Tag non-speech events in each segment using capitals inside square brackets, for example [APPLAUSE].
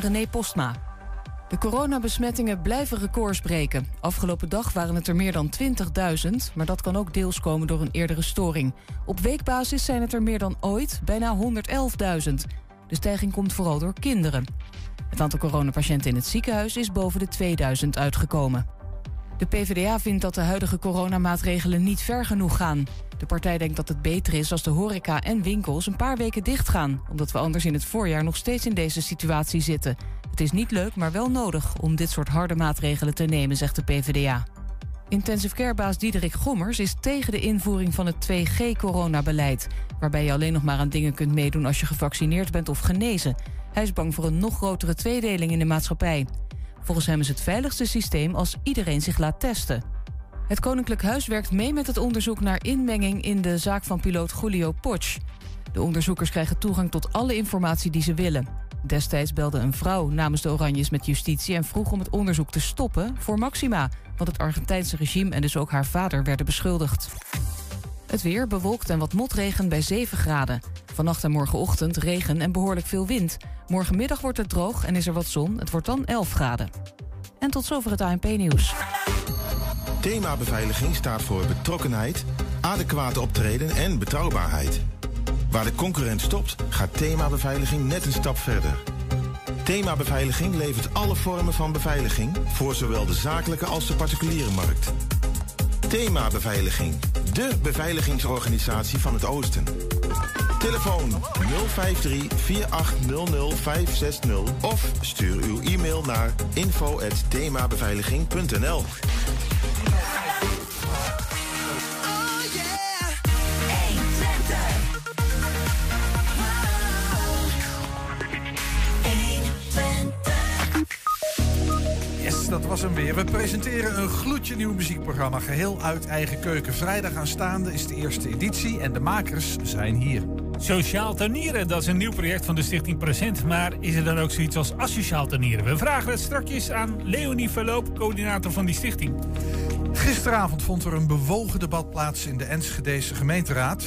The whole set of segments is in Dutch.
René Postma. De coronabesmettingen blijven records breken. Afgelopen dag waren het er meer dan 20.000, maar dat kan ook deels komen door een eerdere storing. Op weekbasis zijn het er meer dan ooit, bijna 111.000. De stijging komt vooral door kinderen. Het aantal coronapatiënten in het ziekenhuis is boven de 2000 uitgekomen. De PvdA vindt dat de huidige coronamaatregelen niet ver genoeg gaan. De partij denkt dat het beter is als de horeca en winkels een paar weken dichtgaan, omdat we anders in het voorjaar nog steeds in deze situatie zitten. Het is niet leuk, maar wel nodig om dit soort harde maatregelen te nemen, zegt de PvdA. Intensive carebaas Diederik Gommers is tegen de invoering van het 2G-coronabeleid, waarbij je alleen nog maar aan dingen kunt meedoen als je gevaccineerd bent of genezen. Hij is bang voor een nog grotere tweedeling in de maatschappij. Volgens hem is het veiligste systeem als iedereen zich laat testen. Het Koninklijk Huis werkt mee met het onderzoek naar inmenging in de zaak van piloot Julio Potsch. De onderzoekers krijgen toegang tot alle informatie die ze willen. Destijds belde een vrouw namens de Oranjes met justitie en vroeg om het onderzoek te stoppen voor Maxima, want het Argentijnse regime en dus ook haar vader werden beschuldigd. Het weer bewolkt en wat motregen bij 7 graden. Vannacht en morgenochtend regen en behoorlijk veel wind. Morgenmiddag wordt het droog en is er wat zon. Het wordt dan 11 graden. En tot zover het ANP-nieuws. Thema beveiliging staat voor betrokkenheid, adequate optreden en betrouwbaarheid. Waar de concurrent stopt, gaat thema beveiliging net een stap verder. Thema beveiliging levert alle vormen van beveiliging voor zowel de zakelijke als de particuliere markt. Thema beveiliging, de beveiligingsorganisatie van het Oosten. Telefoon 053 4800 560 of stuur uw e-mail naar info@themabeveiliging.nl. dat was hem weer. We presenteren een gloedje nieuw muziekprogramma. Geheel uit eigen keuken. Vrijdag aanstaande is de eerste editie en de makers zijn hier. Sociaal tuinieren, dat is een nieuw project van de Stichting Present. Maar is er dan ook zoiets als asociaal tuinieren? We vragen het strakjes aan Leonie Verloop, coördinator van die stichting. Gisteravond vond er een bewogen debat plaats in de Enschedese gemeenteraad.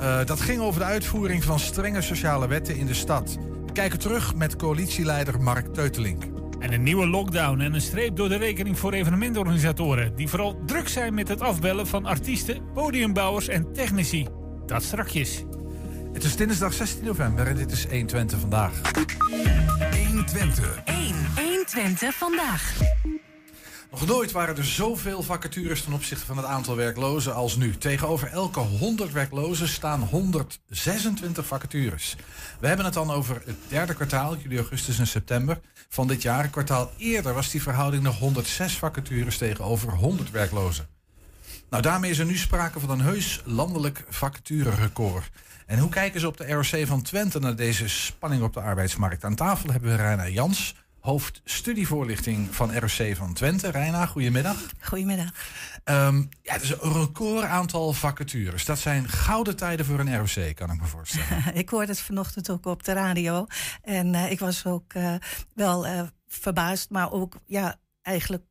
Uh, dat ging over de uitvoering van strenge sociale wetten in de stad. We kijken terug met coalitieleider Mark Teutelink. En een nieuwe lockdown en een streep door de rekening voor evenementorganisatoren... die vooral druk zijn met het afbellen van artiesten, podiumbouwers en technici. Dat strakjes. Het is dinsdag 16 november en dit is 120 vandaag. 120. 1. 120 vandaag. Nog nooit waren er zoveel vacatures ten opzichte van het aantal werklozen als nu. Tegenover elke 100 werklozen staan 126 vacatures. We hebben het dan over het derde kwartaal, juli, augustus en september van dit jaar. Een kwartaal eerder was die verhouding nog 106 vacatures tegenover 100 werklozen. Nou, daarmee is er nu sprake van een heus landelijk vacaturerecord. En hoe kijken ze op de ROC van Twente naar deze spanning op de arbeidsmarkt? Aan tafel hebben we Reina Jans, hoofd studievoorlichting van ROC van Twente. Reina, goedemiddag. Goedemiddag. Um, ja, het is een record aantal vacatures. Dat zijn gouden tijden voor een ROC, kan ik me voorstellen. [LAUGHS] ik hoorde het vanochtend ook op de radio. En uh, ik was ook uh, wel uh, verbaasd, maar ook ja, eigenlijk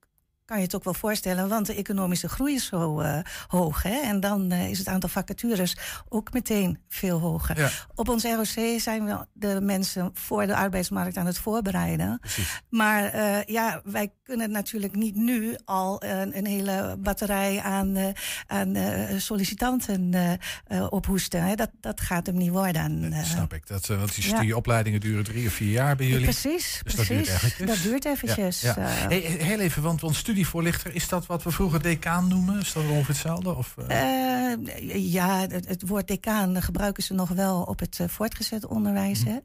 kan je het ook wel voorstellen, want de economische groei is zo uh, hoog. Hè? En dan uh, is het aantal vacatures ook meteen veel hoger. Ja. Op ons ROC zijn we de mensen voor de arbeidsmarkt aan het voorbereiden. Precies. Maar uh, ja, wij kunnen natuurlijk niet nu al een, een hele batterij aan, aan sollicitanten ophoesten. Hè? Dat, dat gaat hem niet worden. dat snap ik. Dat, want die studieopleidingen duren drie of vier jaar bij jullie. Precies, dus precies. Dat duurt eventjes. Dat duurt eventjes. Ja, hey, heel even, want, want studievoorlichter, is dat wat we vroeger decaan noemen? Is dat ongeveer hetzelfde? Of, ja, het, het, woord decaan gebruiken ze nog wel op het voortgezet onderwijs. Mm.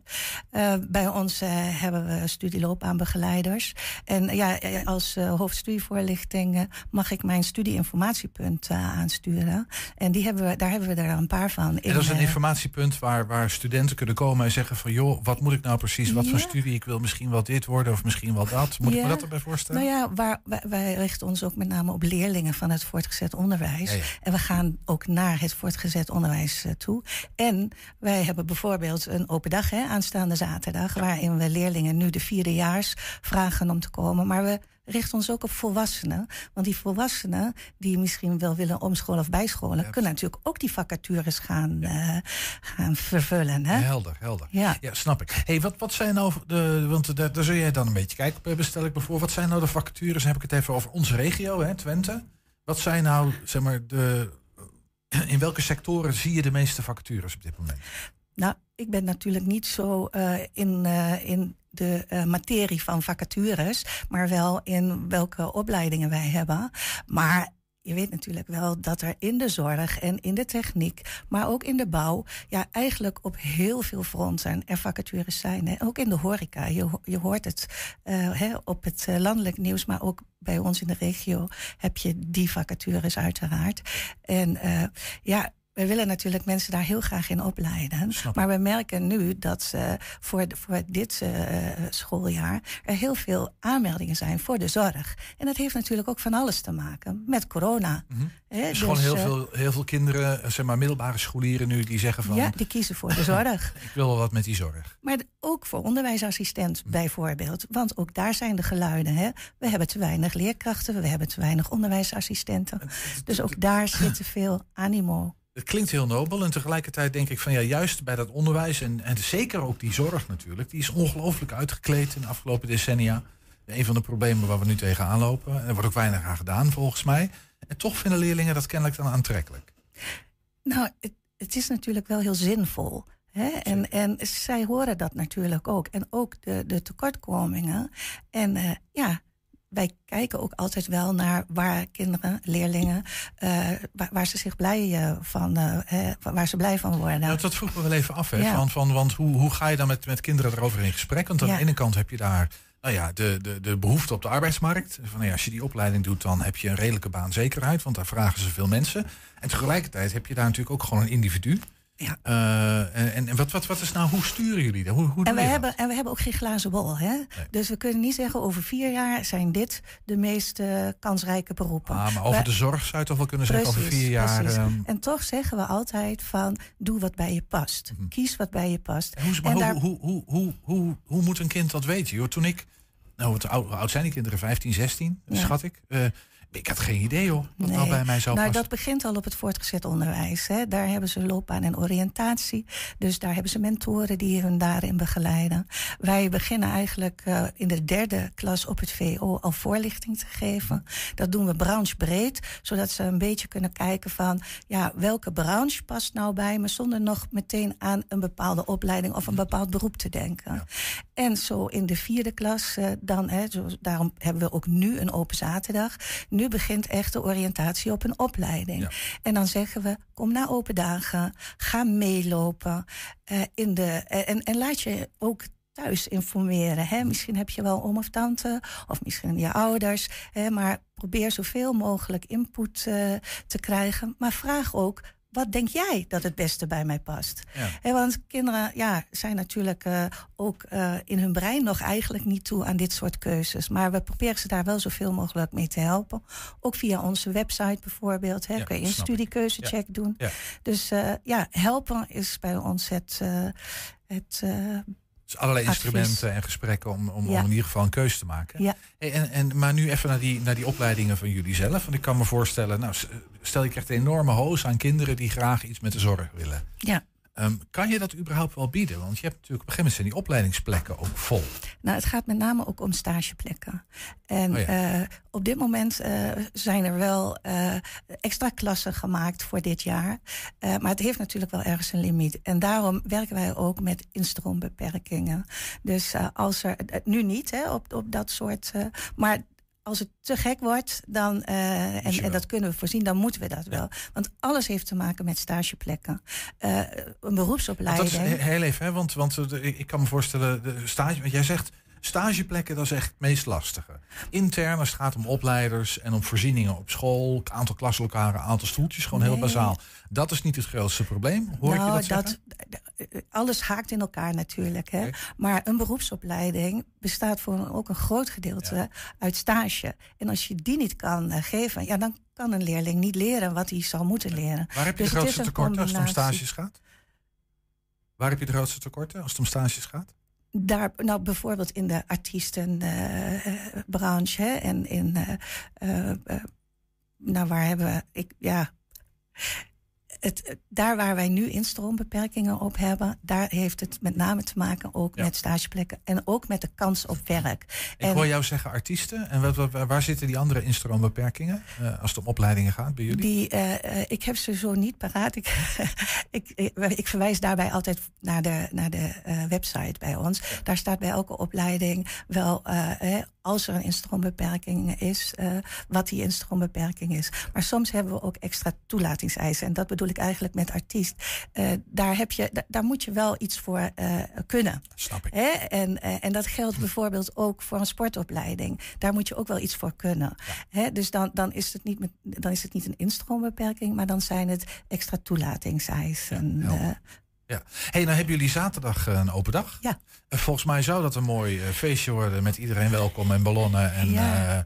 bij ons hebben we studieloopbaanbegeleiders. En ja, als hoofdstudievoorlichting mag ik mijn studieinformatiepunt aansturen. En die hebben we, daar hebben we er een paar van. En dat is een informatiepunt waar, waar studenten kunnen komen en zeggen van... joh, wat moet ik nou precies? Wat voor studie? Ik wil misschien wel dit worden of misschien wel dat. Moet ik me dat erbij voorstellen? Nou ja, waar, wij, wij richten ons ook met name op leerlingen van het voortgezet onderwijs. Ja, ja. En we gaan ook naar het voortgezet onderwijs toe. En wij hebben bijvoorbeeld een open dag hè, aanstaande zaterdag, waarin we leerlingen nu de vierdejaars vragen om te komen. Maar we richten ons ook op volwassenen. Want die volwassenen die misschien wel willen omscholen of bijscholen, Ja, kunnen natuurlijk ook die vacatures gaan, eh, gaan vervullen. Hè? Helder, helder. Ja. Ja, snap ik. Hey, wat, wat zijn nou de. Want daar, daar zul jij dan een beetje kijk op hebben, stel ik me voor. Wat zijn nou de vacatures? Dan heb ik het even over onze regio, hè, Twente. Wat zijn nou, zeg maar, de. In welke sectoren zie je de meeste vacatures op dit moment? Nou, ik ben natuurlijk niet zo eh, in, eh, in de eh, materie van vacatures, maar wel in welke opleidingen wij hebben. Maar je weet natuurlijk wel dat er in de zorg en in de techniek, maar ook in de bouw, ja, eigenlijk op heel veel fronten er vacatures zijn. Hè. Ook in de horeca. Je, je hoort het hè, op het landelijk nieuws, maar ook bij ons in de regio heb je die vacatures uiteraard. En ja. We willen natuurlijk mensen daar heel graag in opleiden. Maar we merken nu dat eh, voor, voor dit eh, schooljaar er heel veel aanmeldingen zijn voor de zorg. En dat heeft natuurlijk ook van alles te maken met corona. Hè, Dus gewoon heel eh, veel, heel veel kinderen, eh, zeg maar middelbare scholieren nu, die zeggen van... Ja, die kiezen voor de [LAUGHS] zorg. Ik wil wel wat met die zorg. Maar ook voor onderwijsassistent Hm. bijvoorbeeld. Want ook daar zijn de geluiden. Hè? We hebben te weinig leerkrachten, we hebben te weinig onderwijsassistenten. Dus ook daar zit te veel animo. Het klinkt heel nobel en tegelijkertijd denk ik van ja, juist bij dat onderwijs en, en zeker ook die zorg natuurlijk, die is ongelooflijk uitgekleed in de afgelopen decennia. Een van de problemen waar we nu tegenaan lopen. Er wordt ook weinig aan gedaan volgens mij. En toch vinden leerlingen dat kennelijk dan aantrekkelijk. Nou, het, het is natuurlijk wel heel zinvol. Hè? En, en zij horen dat natuurlijk ook. En ook de, de tekortkomingen. En eh, ja, wij kijken ook altijd wel naar waar kinderen, leerlingen, eh, waar, waar ze zich blij eh, van, eh, hè, waar ze blij van worden. Nou, dat vroeg me wel even af, hè? Ja. Van, van, want hoe, hoe ga je dan met, met kinderen erover in gesprek? Want aan Ja. de ene kant heb je daar nou ja, de, de, de behoefte op de arbeidsmarkt. Van, nou ja, als je die opleiding doet, dan heb je een redelijke baanzekerheid, want daar vragen ze veel mensen. En tegelijkertijd heb je daar natuurlijk ook gewoon een individu. Ja. Eh, en en wat, wat, wat is nou, hoe sturen jullie dat? Hoe, hoe En we, dat? hebben, en we hebben ook geen glazen bol. Hè? Dus we kunnen niet zeggen over vier jaar zijn dit de meest eh, kansrijke beroepen. Ah, maar over de zorg zou je toch wel kunnen zeggen over vier jaar. precies. ehm, En toch zeggen we altijd van doe wat bij je past. Kies wat bij je past. en hoe, maar en hoe, daar- hoe, hoe, hoe, hoe, hoe moet een kind dat weten? Joh? Toen ik, nou, wat oud, hoe oud zijn die kinderen? 15, 16, Ja. schat ik. Eh, ik had geen idee hoor, wat nou Nee. bij mij zou nou, dat begint al op het voortgezet onderwijs. Hè. Daar hebben ze loopbaan en oriëntatie. Dus daar hebben ze mentoren die hun daarin begeleiden. Wij beginnen eigenlijk eh, in de derde klas op het VO al voorlichting te geven. Dat doen we branchebreed, zodat ze een beetje kunnen kijken van... ja, welke branche past nou bij me... zonder nog meteen aan een bepaalde opleiding of een bepaald beroep te denken. En zo in de vierde klas, eh, dan, hè, zo, daarom hebben we ook nu een open zaterdag. Nu begint echt de oriëntatie op een opleiding. Ja. En dan zeggen we, kom naar open dagen, ga meelopen. eh, in de, eh, en, en laat je ook thuis informeren. Hè? Misschien heb je wel oom of tante, of misschien je ouders. Hè? Maar probeer zoveel mogelijk input eh, te krijgen. Maar vraag ook, wat denk jij dat het beste bij mij past? Ja. Want kinderen ja, zijn natuurlijk eh, ook eh, in hun brein nog eigenlijk niet toe aan dit soort keuzes. Maar we proberen ze daar wel zoveel mogelijk mee te helpen. Ook via onze website bijvoorbeeld. Hè, Ja, kun je een studiekeuzecheck doen. Dus eh, ja, helpen is bij ons het. het Dus allerlei Advies. instrumenten en gesprekken om, om, Ja. om in ieder geval een keuze te maken. Ja. En, en, maar nu even naar die, naar die opleidingen van jullie zelf. Want ik kan me voorstellen, nou, stel je krijgt een enorme hoos aan kinderen die graag iets met de zorg willen. ja. Ehm, kan je dat überhaupt wel bieden? Want je hebt natuurlijk op een gegeven moment zijn die opleidingsplekken ook vol. Nou, het gaat met name ook om stageplekken. En Oh ja. eh, op dit moment eh, zijn er wel eh, extra klassen gemaakt voor dit jaar. Maar het heeft natuurlijk wel ergens een limiet. En daarom werken wij ook met instroombeperkingen. Dus als er, nu niet hè, op, op dat soort. maar als het te gek wordt, dan, eh, en, en dat kunnen we voorzien, dan moeten we dat wel. Want alles heeft te maken met stageplekken. Eh, een Want dat beroepsopleiding. is he- heel even, hè? want, want eh, ik kan me voorstellen, de stage, want jij zegt stageplekken, dat is echt het meest lastige. Intern, als het gaat om opleiders en om voorzieningen op school, aantal klaslokalen, aantal stoeltjes, gewoon heel bazaal. Dat is niet het grootste probleem, hoor ik je dat zeggen? Alles haakt in elkaar natuurlijk. Hè? Maar een beroepsopleiding bestaat voor ook een groot gedeelte uit stage. En als je die niet kan eh, geven, ja, dan kan een leerling niet leren wat hij zou moeten leren. Waar heb je Dus de grootste tekorten als het om stages gaat? Waar heb je de grootste tekorten als het om stages gaat? daar, nou bijvoorbeeld in de artiestenbranche en in, eh, eh, eh, nou waar hebben we, ik, ja, het, daar waar wij nu instroombeperkingen op hebben, daar heeft het met name te maken ook Ja. met stageplekken en ook met de kans op werk. Ik En- hoor jou zeggen artiesten. En wat, wat- waar zitten die andere instroombeperkingen? eh, als het om opleidingen gaat bij jullie? Die, eh, eh, ik heb ze zo niet paraat. Ik, [LAUGHS] ik, ik, ik verwijs daarbij altijd naar de, naar de eh, website bij ons. Daar staat bij elke opleiding wel, eh, als er een instroombeperking is, eh, wat die instroombeperking is. Maar soms hebben we ook extra toelatingseisen. En dat bedoel ik eigenlijk met artiest. Eh, daar, heb je, da- daar moet je wel iets voor eh, kunnen. Snap ik. Hè? En, en dat geldt bijvoorbeeld ook voor een sportopleiding. Daar moet je ook wel iets voor kunnen. Hè? Dus dan, dan, is het niet met, dan is het niet een instroombeperking, maar dan zijn het extra toelatingseisen. Ja, Ja. hey, nou hebben jullie zaterdag eh, een open dag. Ja. Eh, volgens mij zou dat een mooi eh, feestje worden met iedereen welkom en ballonnen en Ja.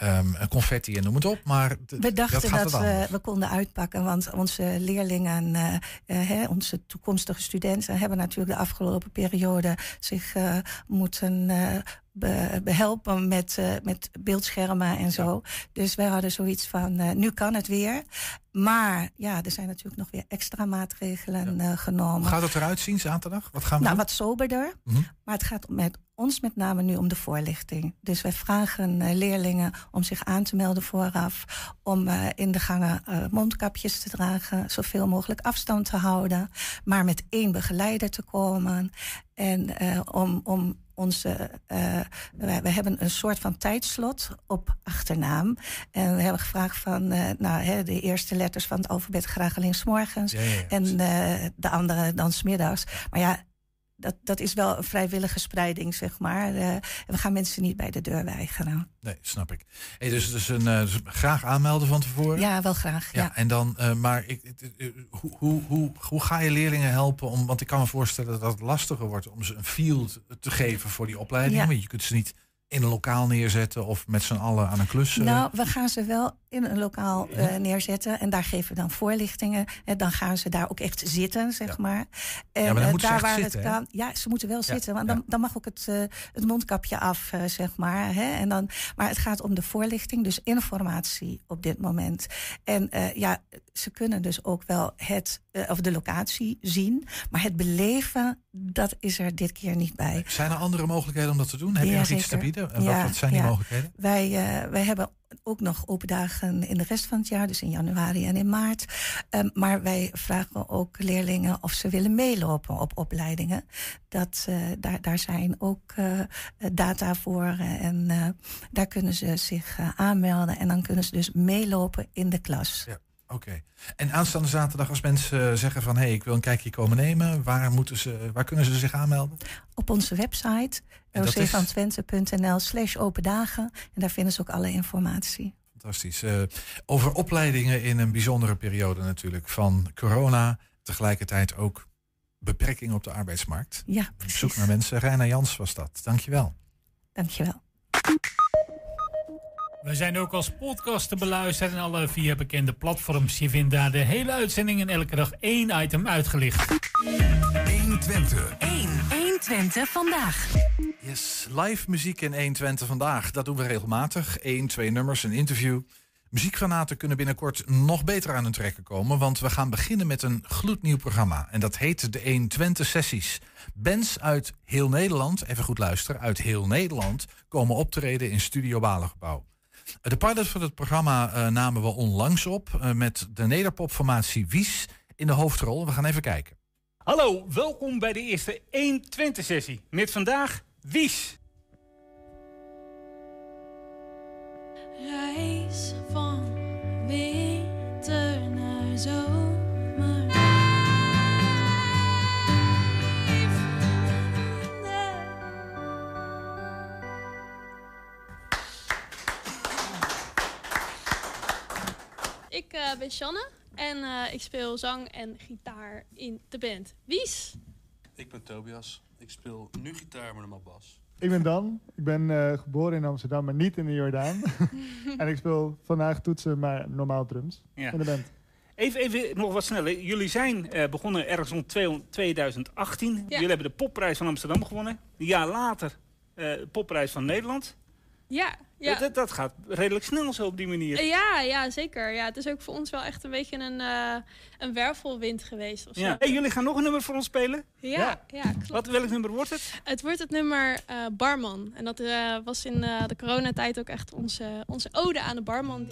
Ehm, confetti en noem het op. Maar we dachten dat, we, konden uitpakken, want onze leerlingen, hè, onze toekomstige studenten, hebben natuurlijk de afgelopen periode zich eh, moeten eh, be- behelpen met, met beeldschermen en zo. Dus wij hadden zoiets van, nu kan het weer. Maar ja, er zijn natuurlijk nog weer extra maatregelen genomen. Hoe gaat het eruit zien zaterdag? Wat gaan we Nou, doen? wat soberder. Mhm. Maar het gaat met ons met name nu om de voorlichting. Dus wij vragen eh, leerlingen om zich aan te melden vooraf. Om eh, in de gangen eh, mondkapjes te dragen. Zoveel mogelijk afstand te houden. Maar met één begeleider te komen. En om, om onze. wij hebben een soort van tijdslot op achternaam. En we hebben gevraagd van nou, hè, de eerste letters van het alfabet graag alleen 's morgens. Ja, ja, ja. En de andere dan smiddags. Maar ja, dat, dat is wel een vrijwillige spreiding, zeg maar. Eh, we gaan mensen niet bij de deur weigeren. Nee, snap ik. Hey, dus dus, een, eh, dus graag aanmelden van tevoren. Ja, wel graag. Ja, Ja. en dan, eh, maar ik, hoe, hoe, hoe, hoe ga je leerlingen helpen? Om, want ik kan me voorstellen dat het lastiger wordt om ze een field te geven voor die opleiding. Ja. Want je kunt ze niet in een lokaal neerzetten of met z'n allen aan een klus. Nou, we gaan ze wel in een lokaal eh, neerzetten. En daar geven we dan voorlichtingen. En dan gaan ze daar ook echt zitten, zeg Ja. maar. En maar dan eh, ze daar waar zitten, het kan. Ja, ze moeten wel zitten. Want dan, dan mag ook het, eh, het mondkapje af, eh, zeg maar. Hè? En dan, maar het gaat om de voorlichting, dus informatie op dit moment. En eh, ja, ze kunnen dus ook wel het, eh, of de locatie zien. Maar het beleven, dat is er dit keer niet bij. Zijn er andere mogelijkheden om dat te doen? Heb je nog iets te bieden? En wat, wat zijn die mogelijkheden? Wij, eh, wij hebben ook nog open dagen in de rest van het jaar, dus in januari en in maart. Ehm, maar wij vragen ook leerlingen of ze willen meelopen op opleidingen. Dat, eh, daar, daar zijn ook eh, data voor eh, en daar kunnen ze zich aanmelden. En dan kunnen ze dus meelopen in de klas. Oké. En aanstaande zaterdag, als mensen eh, zeggen van hé, hey, ik wil een kijkje komen nemen, waar, moeten ze, waar kunnen ze zich aanmelden? Op onze website rcvantwente.nl slash open dagen. En daar vinden ze ook alle informatie. Fantastisch. Eh, over opleidingen in een bijzondere periode natuurlijk van corona, tegelijkertijd ook beperkingen op de arbeidsmarkt. Ja, Op zoek precies. naar mensen. Reina Jans was dat. Dankjewel. Dankjewel. We zijn ook als podcast te beluisteren en alle via bekende platforms. Je vindt daar de hele uitzending en elke dag één item uitgelicht. 120. 1. 120 vandaag. Yes, live muziek in 120 vandaag. Dat doen we regelmatig. Eén, twee nummers, een interview. Muziekgranaten kunnen binnenkort nog beter aan hun trekken komen, want we gaan beginnen met een gloednieuw programma. En dat heet de 120 Sessies. Bands uit heel Nederland, even goed luisteren, uit heel Nederland komen optreden in Studio Balengebouw. De pilot van het programma eh, namen we onlangs op eh, met de nederpopformatie Wies in de hoofdrol. We gaan even kijken. Hallo, welkom bij de eerste 120-sessie. Met vandaag Wies. Reis van winter naar zomer. Ik eh, ben Shanne en eh, ik speel zang en gitaar in de band Wies. Ik ben Tobias. Ik speel nu gitaar, maar normaal bas. Ik ben Dan. Ik ben eh, geboren in Amsterdam, maar niet in de Jordaan. [LAUGHS] en ik speel vandaag toetsen, maar normaal drums Ja. in de band. Even, even nog wat sneller. Jullie zijn eh, begonnen ergens rond 2018. Jullie hebben de popprijs van Amsterdam gewonnen. Een jaar later eh, de popprijs van Nederland. Ja, ja. Dat, dat gaat redelijk snel zo op die manier. Ja, ja, zeker. Ja, het is ook voor ons wel echt een beetje een, uh, een wervelwind geweest. Of zo. Ja. Hey, jullie gaan nog een nummer voor ons spelen? Ja, ja. ja klopt. Wat, welk nummer wordt het? Het wordt het nummer uh, Barman. En dat uh, was in de coronatijd ook echt onze, onze ode aan de barman.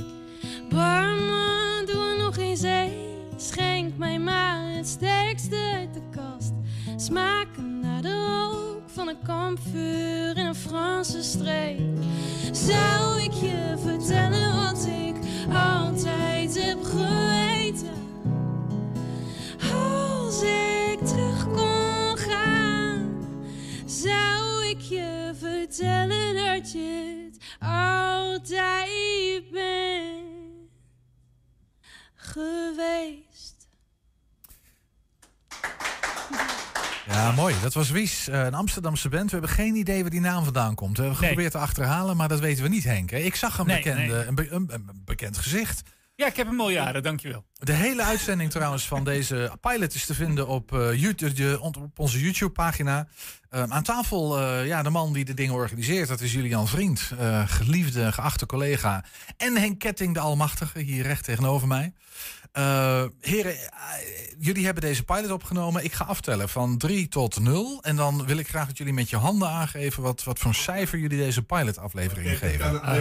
Barman, doe er nog eens een. Schenk mij maar het sterkste uit de kast. Smaken naar de van een kampvuur in een Franse streek. Zou ik je vertellen wat ik altijd heb geweten? Als ik terug kon gaan, zou ik je vertellen dat je het altijd bent geweest. Ja, mooi. Dat was Wies, een Amsterdamse band. We hebben geen idee waar die naam vandaan komt. We hebben geprobeerd te achterhalen, maar dat weten we niet, Henk. Ik zag een, Nee, bekende, nee. Een, be- een- een bekend gezicht. Ja, ik heb hem al jaren, dankjewel. De hele uitzending trouwens van deze pilot is te vinden op, eh, YouTube, op onze YouTube-pagina. Eh, aan tafel, eh, ja, de man die de dingen organiseert, dat is Julian Vriend. eh, geliefde, geachte collega. En Henk Ketting, de Almachtige, hier recht tegenover mij. Eh, heren, jullie hebben deze pilot opgenomen. Ik ga aftellen van 3 tot 0. En dan wil ik graag dat jullie met je handen aangeven wat, wat voor cijfer jullie deze pilot-aflevering geven. Ah.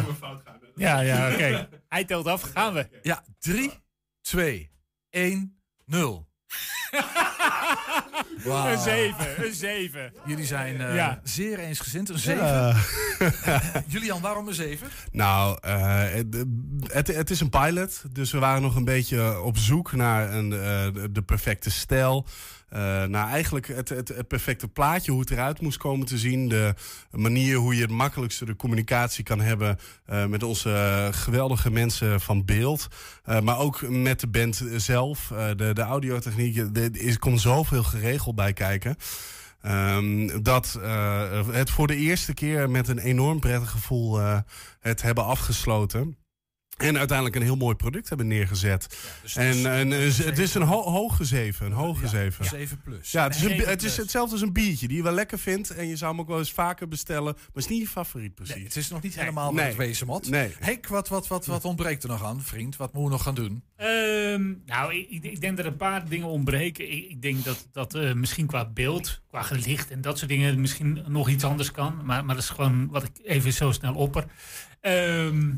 Ja, ja, oké. [LAUGHS] Hij telt af, gaan we. Ja, 3, 2, 1, 0. Wauw. Een 7, een 7. Jullie zijn eh, Ja. zeer eensgezind. Een 7. Ja. [LAUGHS] Julian, waarom een 7? Nou, eh, het, het, is een pilot, dus we waren nog een beetje op zoek naar een, eh, de perfecte stijl. Eh naar eigenlijk het, het, het perfecte plaatje, hoe het eruit moest komen te zien. De manier hoe je het makkelijkste de communicatie kan hebben eh, met onze geweldige mensen van beeld. Eh, maar ook met de band zelf, de, de audiotechniek. Er is- komt zoveel geregeld bij kijken. Ehm, dat het voor de eerste keer met een enorm prettig gevoel het hebben afgesloten. En uiteindelijk een heel mooi product hebben neergezet. dus en het is- en, het is eh, een ho hoge zeven. Een hoge Ja, zeven. zeven plus. Ja, het is, een, het is hetzelfde als een biertje die je wel lekker vindt. En je zou hem ook wel eens vaker bestellen. Maar het is niet je favoriet precies. Nee, het is nog niet helemaal wat Nee. wezen moet. Nee. Henk, wat, wat, wat, wat ontbreekt er nog aan, vriend? Wat moeten we nog gaan doen? Ehm, nou, ik, ik- ik denk dat er een paar dingen ontbreken. Ik, ik denk dat, dat eh, misschien qua beeld, qua gelicht en dat soort dingen misschien nog iets anders kan. Maar, maar dat is gewoon wat ik even zo snel opper. Ehm,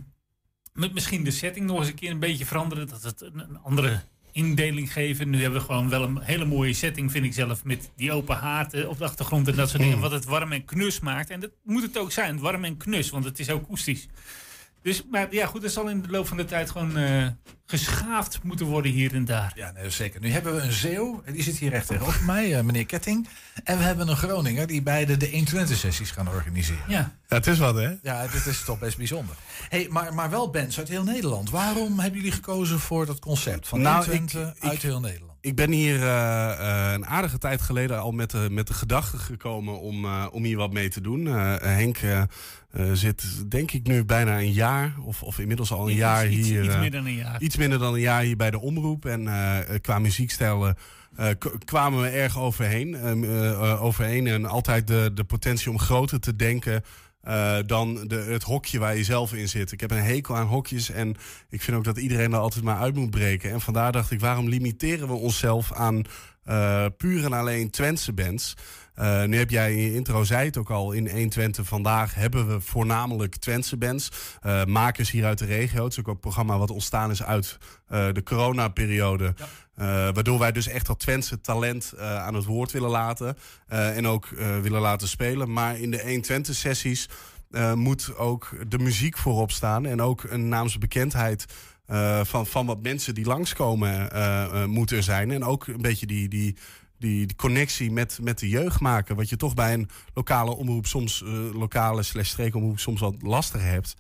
met misschien de setting nog eens een keer een beetje veranderen. Dat het een, andere indeling geven. Nu hebben we gewoon wel een hele mooie setting, vind ik zelf. Met die open haard eh, op de achtergrond en dat soort dingen. Wat het warm en knus maakt. En dat moet het ook zijn, warm en knus. Want het is akoestisch. Dus, maar ja, goed, dat zal in de loop van de tijd gewoon eh, geschaafd moeten worden hier en daar. Ja, nee, zeker. Nu hebben we een Zeeuw, en die zit hier recht tegenover mij, eh, meneer Ketting. En we hebben een Groninger die beide de 120-sessies gaan organiseren. Ja. Ja, het is wat, hè? Ja, dit is toch best bijzonder. Hey, maar, maar wel bands uit heel Nederland. Waarom hebben jullie gekozen voor dat concept van Nou, 120 ik- uit ik- heel Nederland? Ik ben hier eh, eh, een aardige tijd geleden al met de, met de gedachte gekomen om, eh, om hier wat mee te doen. Eh, Henk eh, zit denk ik nu bijna een jaar, of, of inmiddels al een Iets- jaar iets- hier. iets eh, meer dan een jaar. Iets minder dan een jaar hier bij de omroep. En eh, qua muziekstijlen kwamen we erg overheen. ehm, eh, eh, overheen en altijd de, de potentie om groter te denken. dan de, het hokje waar je zelf in zit. Ik heb een hekel aan hokjes en ik vind ook dat iedereen er altijd maar uit moet breken. En vandaar dacht ik, waarom limiteren we onszelf aan puur en alleen Twentse bands? Eh, nu heb jij in je intro, zei het ook al, in 120 vandaag hebben we voornamelijk Twentse bands. eh, makers hier uit de regio. Het is ook een programma wat ontstaan is uit eh, de coronaperiode. Waardoor wij dus echt dat Twentse talent aan het woord willen laten. en ook willen laten spelen. Maar in de 120 sessies moet ook de muziek voorop staan. En ook een naamsbekendheid eh, van, van wat mensen die langskomen eh, eh, moet er zijn. En ook een beetje die, die, die, die connectie met, met de jeugd maken. Wat je toch bij een lokale omroep soms, eh, lokale slash streekomroep soms wat lastiger hebt.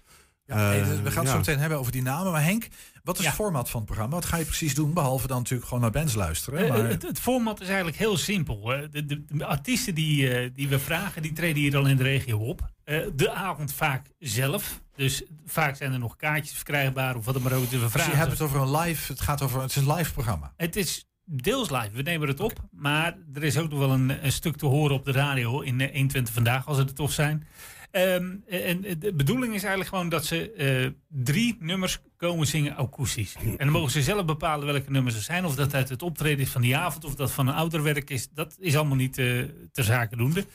Ja, nee, Eh, we gaan het ja. zo meteen hebben over die namen. Maar Henk, wat is Ja. het format van het programma? Wat ga je precies doen? Behalve dan natuurlijk gewoon naar bands luisteren. Eh, Maar... Het, het format is eigenlijk heel simpel. De, de, de artiesten die, eh, die we vragen, die treden hier al in de regio op. Eh, de avond vaak zelf. Dus vaak zijn er nog kaartjes verkrijgbaar of wat dan maar ook. Dus we Dus je vragen hebt het over een live, het gaat over, het is een live programma. het is deels live, we nemen het op. Maar er is ook nog wel een, stuk te horen op de radio in eh, 120 vandaag, als het er toch zijn. Ehm, en de bedoeling is eigenlijk gewoon dat ze eh, drie nummers komen zingen akoestisch. En dan mogen ze zelf bepalen welke nummers er zijn. Of dat uit het optreden is van die avond, of dat van een ouderwerk is. Dat is allemaal niet eh, ter zake doende.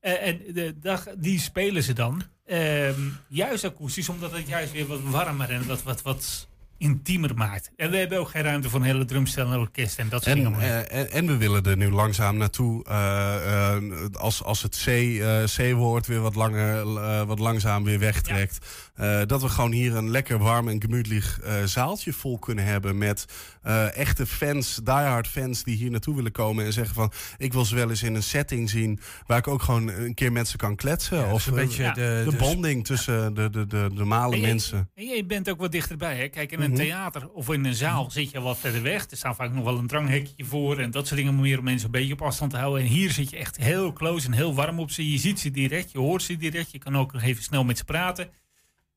Eh, en de dag, die spelen ze dan. ehm, juist akoestisch, omdat het juist weer wat warmer en wat, wat, wat intiemer maakt. En we hebben ook geen ruimte voor een hele drumstel en orkest en dat soort En, dingen. eh, en, en we willen er nu langzaam naartoe. eh, eh, als, als het C, C-woord weer wat, langer, wat langzaam weer wegtrekt. eh, dat we gewoon hier een lekker warm en gemütlich eh, zaaltje vol kunnen hebben. Met eh, echte fans, diehard fans die hier naartoe willen komen. En zeggen van ik wil ze wel eens in een setting zien. Waar ik ook gewoon een keer met ze kan kletsen. of een beetje de- de de- bonding tussen de, de, de normale En je- mensen. En je bent ook wat dichterbij. Hè? Kijk, in een Mhm. theater of in een zaal zit je wat verder weg. Er staat vaak nog wel een dranghekje voor en dat soort dingen meer om mensen een beetje op afstand te houden. En hier zit je echt heel close en heel warm op ze. Je ziet ze direct, je hoort ze direct. Je kan ook nog even snel met ze praten.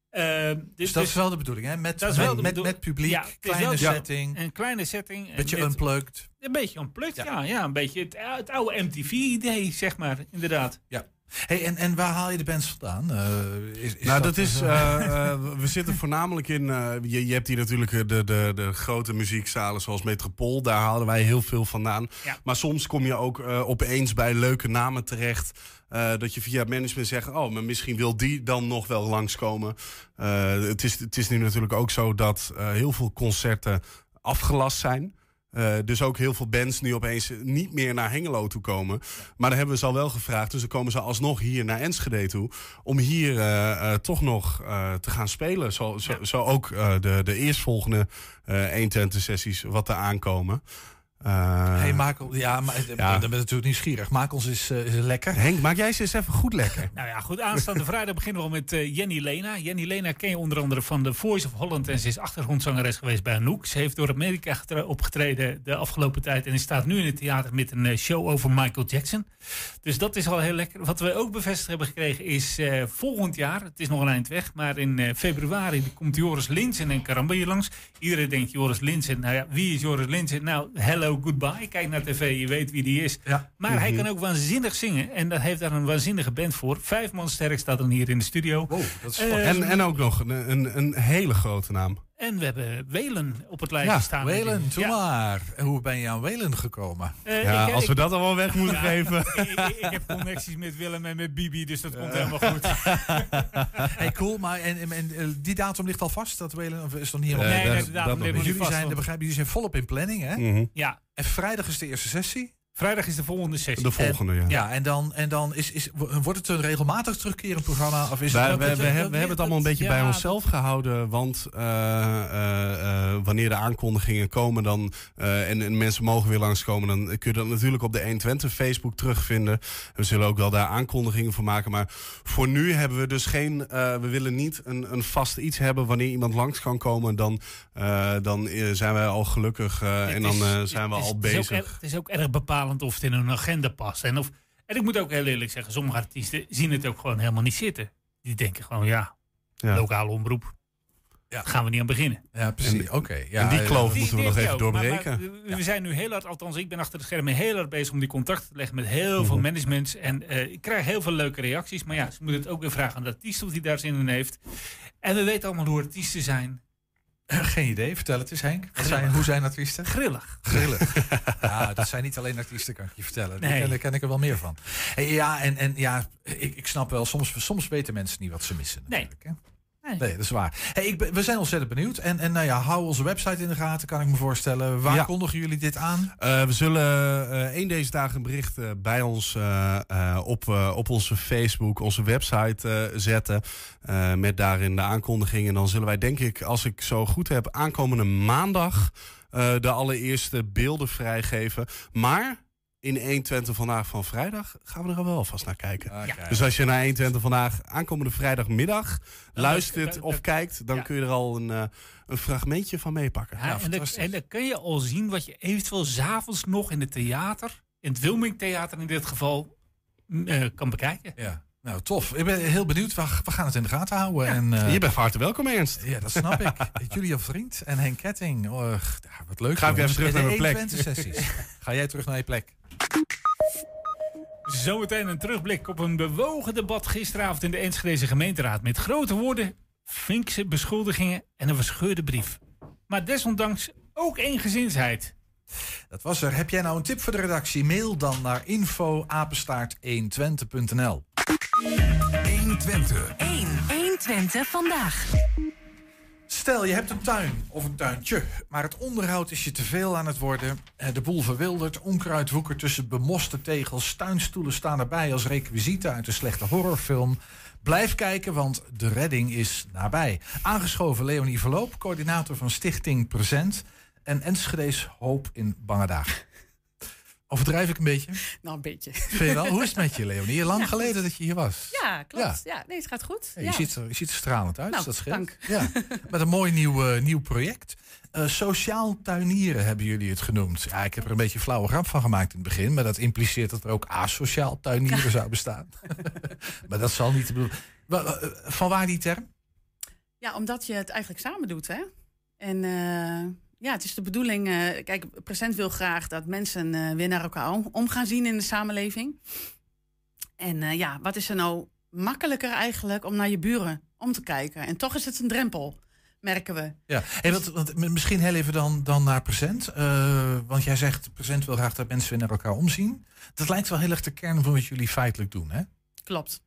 Eh, Dus dat is wel de bedoeling, hè? Met, met, met, publiek, Ja, kleine setting. Een kleine setting. Beetje Met- unplugged. Een beetje unplugged, ja. ja, een beetje het, het oude MTV-idee, zeg maar, inderdaad. Ja. Hey, en, en waar haal je de bands vandaan? Eh, is, is nou, dat, is. eh, [LAUGHS] eh, we zitten voornamelijk in. eh, je, je hebt hier natuurlijk de, de, de grote muziekzalen zoals Metropool. Daar halen wij heel veel vandaan. Ja. Maar soms kom je ook eh, opeens bij leuke namen terecht. eh, dat je via het management zegt: Oh, maar misschien wil die dan nog wel langskomen. Eh, het, is, het is nu natuurlijk ook zo dat eh, heel veel concerten afgelast zijn. Eh, dus ook heel veel bands nu opeens niet meer naar Hengelo toe komen. Maar dan hebben we ze al wel gevraagd. Dus dan komen ze alsnog hier naar Enschede toe. Om hier eh, eh, toch nog te gaan spelen. Zo, zo, zo ook de, de eerstvolgende 120 sessies wat er aankomen. Eh, hey, maak, ja, maar Ja. dan ben ik natuurlijk nieuwsgierig. Maak ons eens, eh, eens lekker. Henk, maak jij ze eens even goed lekker. [LAUGHS] Nou ja, goed. Aanstaande [LAUGHS] vrijdag beginnen we al met eh, Jenny Lena. Jenny Lena ken je onder andere van The Voice of Holland. En ze is achtergrondzangeres geweest bij Anouk. Ze heeft door Amerika getre- opgetreden de afgelopen tijd. En staat nu in het theater met een eh, show over Michael Jackson. Dus dat is al heel lekker. Wat we ook bevestigd hebben gekregen is eh, volgend jaar. Het is nog een eind weg. Maar in eh, februari komt Joris Linsen en Karamba hier langs. Iedereen denkt Joris Linsen. Nou ja, wie is Joris Linsen? Nou, hello, goodbye. Kijk naar tv, je weet wie die is. Maar hij kan ook waanzinnig zingen. En dat heeft daar een waanzinnige band voor. Vijf man sterk staat dan hier in de studio. dat is Eh, en, en ook nog een, een, een hele grote naam. En we hebben Welen op het lijstje Ja, staan. Welen, doe Ja. maar. En hoe ben je aan Welen gekomen? Eh, Ja, ik- als we dat allemaal weg moeten Ja, geven. [LAUGHS] ik, ik- ik heb connecties met Willem en met Bibi, dus dat komt helemaal goed. [LAUGHS] hey, cool. Maar en, en, en, eh, die datum ligt al vast? Dat Welen, of is het nog niet helemaal Nee, vast? nee, de datum dat ligt nog niet Jullie vast. zijn, want- begrijp, jullie zijn volop in planning, hè? Mhm. Ja, En vrijdag is de eerste sessie. Vrijdag is de volgende sessie. De volgende, ja. Ja, en dan, en dan is, is, wordt het een regelmatig terugkerend programma? Of is Wij- het we, we, hebben- we hebben het allemaal een beetje ja, bij onszelf gehouden. Want eh, eh, eh, wanneer de aankondigingen komen dan, en, en mensen mogen weer langskomen... dan kun je dat natuurlijk op de 120 Facebook terugvinden. We zullen ook wel daar aankondigingen voor maken. Maar voor nu hebben we dus geen... we willen niet een, een vast iets hebben wanneer iemand langs kan komen. Dan, dan zijn wij al gelukkig en dan is- zijn we al het is ook bezig. het is ook erg bepalend of het in hun agenda past. En, of, en ik moet ook heel eerlijk zeggen, sommige artiesten zien het ook gewoon helemaal niet zitten. Die denken gewoon, ja, Ja. lokale omroep. Ja. Gaan we niet aan beginnen. Ja, precies. Oké. ja, en die kloof Die- moeten we die nog even maar- doorbreken. maar we- we zijn nu heel hard, althans ik ben achter de schermen heel hard bezig om die contacten te leggen met heel veel Mhm. managements. En eh, ik krijg heel veel leuke reacties. Maar ja, ze moeten het ook weer vragen aan de artiest of die daar zin in heeft. En we weten allemaal hoe artiesten zijn. Geen idee, vertel het eens Henk. Zijn, hoe zijn artiesten? Grillig. Grillig. [LAUGHS] ja, dat zijn niet alleen artiesten, kan ik je vertellen. Daar Nee. ken, daar ken ik er wel meer van. Hey, ja, en, en ja, ik, ik snap wel, soms, soms weten mensen niet wat ze missen. Nee. Natuurlijk, hè? Nee. Dat is waar. Hey, ik ben, we zijn ontzettend benieuwd. En, en nou ja, hou onze website in de gaten, kan ik me voorstellen. Waar Ja. kondigen jullie dit aan? Eh, we zullen eh één deze dagen een bericht eh, bij ons eh, eh, op, eh, op onze Facebook, onze website eh, zetten. eh, met daarin de aankondiging. En dan zullen wij, denk ik, als ik zo goed heb, aankomende maandag eh, de allereerste beelden vrijgeven. Maar in 120 vandaag van vrijdag gaan we er al wel vast naar kijken. Ah, Dus als je naar 120 vandaag aankomende vrijdagmiddag luistert of kijkt, dan ja. kun je er al een, eh, een fragmentje van meepakken. Ja, en, en dan kun je al zien wat je eventueel s'avonds nog in het theater, in het Wilming Theater in dit geval, m, eh, kan bekijken. Ja. Nou, tof. Ik ben heel benieuwd. We, we gaan het in de gaten houden. en, eh, je bent van harte welkom, Ernst. Ja, dat snap ik. [LAUGHS] Julia Vriend en Henk Ketting. Oh, wat leuk. Ga ik even terug naar mijn plek. 120 sessies. [LAUGHS] Ga jij terug naar je plek? Zometeen een terugblik op een bewogen debat gisteravond in de Enschedeze gemeenteraad. Met grote woorden, vinkse beschuldigingen en een verscheurde brief. Maar desondanks ook eensgezinsheid. Dat was er. Heb jij nou een tip voor de redactie? Mail dan naar info-apenstaart120.nl 120. 1. 120 vandaag. Stel, je hebt een tuin of een tuintje, maar het onderhoud is je te veel aan het worden. Eh, De boel verwildert, onkruid woekert tussen bemoste tegels, tuinstoelen staan erbij als requisieten uit een slechte horrorfilm. Blijf kijken, want de redding is nabij. Aangeschoven Leonie Verloop, coördinator van Stichting Present en Enschede's Hoop in Bange Dagen. Overdrijf ik een beetje? Nou, een beetje. Vind je wel? Hoe is het met je, [LAUGHS] Leonie? Lang Ja, geleden dat je hier was. Ja, klopt. Ja. nee, het gaat goed. Ja, je, ziet er, je ziet er stralend uit, Nou, dus dat scheelt. dank. Ja, met een mooi nieuw, eh, nieuw project. Eh, sociaal tuinieren hebben jullie het genoemd. Ja, ik heb er een beetje flauwe grap van gemaakt in het begin. Maar dat impliceert dat er ook asociaal tuinieren [LAUGHS] zou bestaan. [LAUGHS] maar dat zal niet de bedoeling. Wa- wa- Van waar die term? Ja, omdat je het eigenlijk samen doet, hè? En eh, ja, het is de bedoeling. eh, kijk, Present wil graag dat mensen eh, weer naar elkaar om, om gaan zien in de samenleving. En eh, ja, wat is er nou makkelijker eigenlijk om naar je buren om te kijken? En toch is het een drempel, merken we. Ja, hey, want m- misschien heel even dan, dan naar present. Want jij zegt, present wil graag dat mensen weer naar elkaar omzien. Dat lijkt wel heel erg de kern van wat jullie feitelijk doen, hè? Klopt.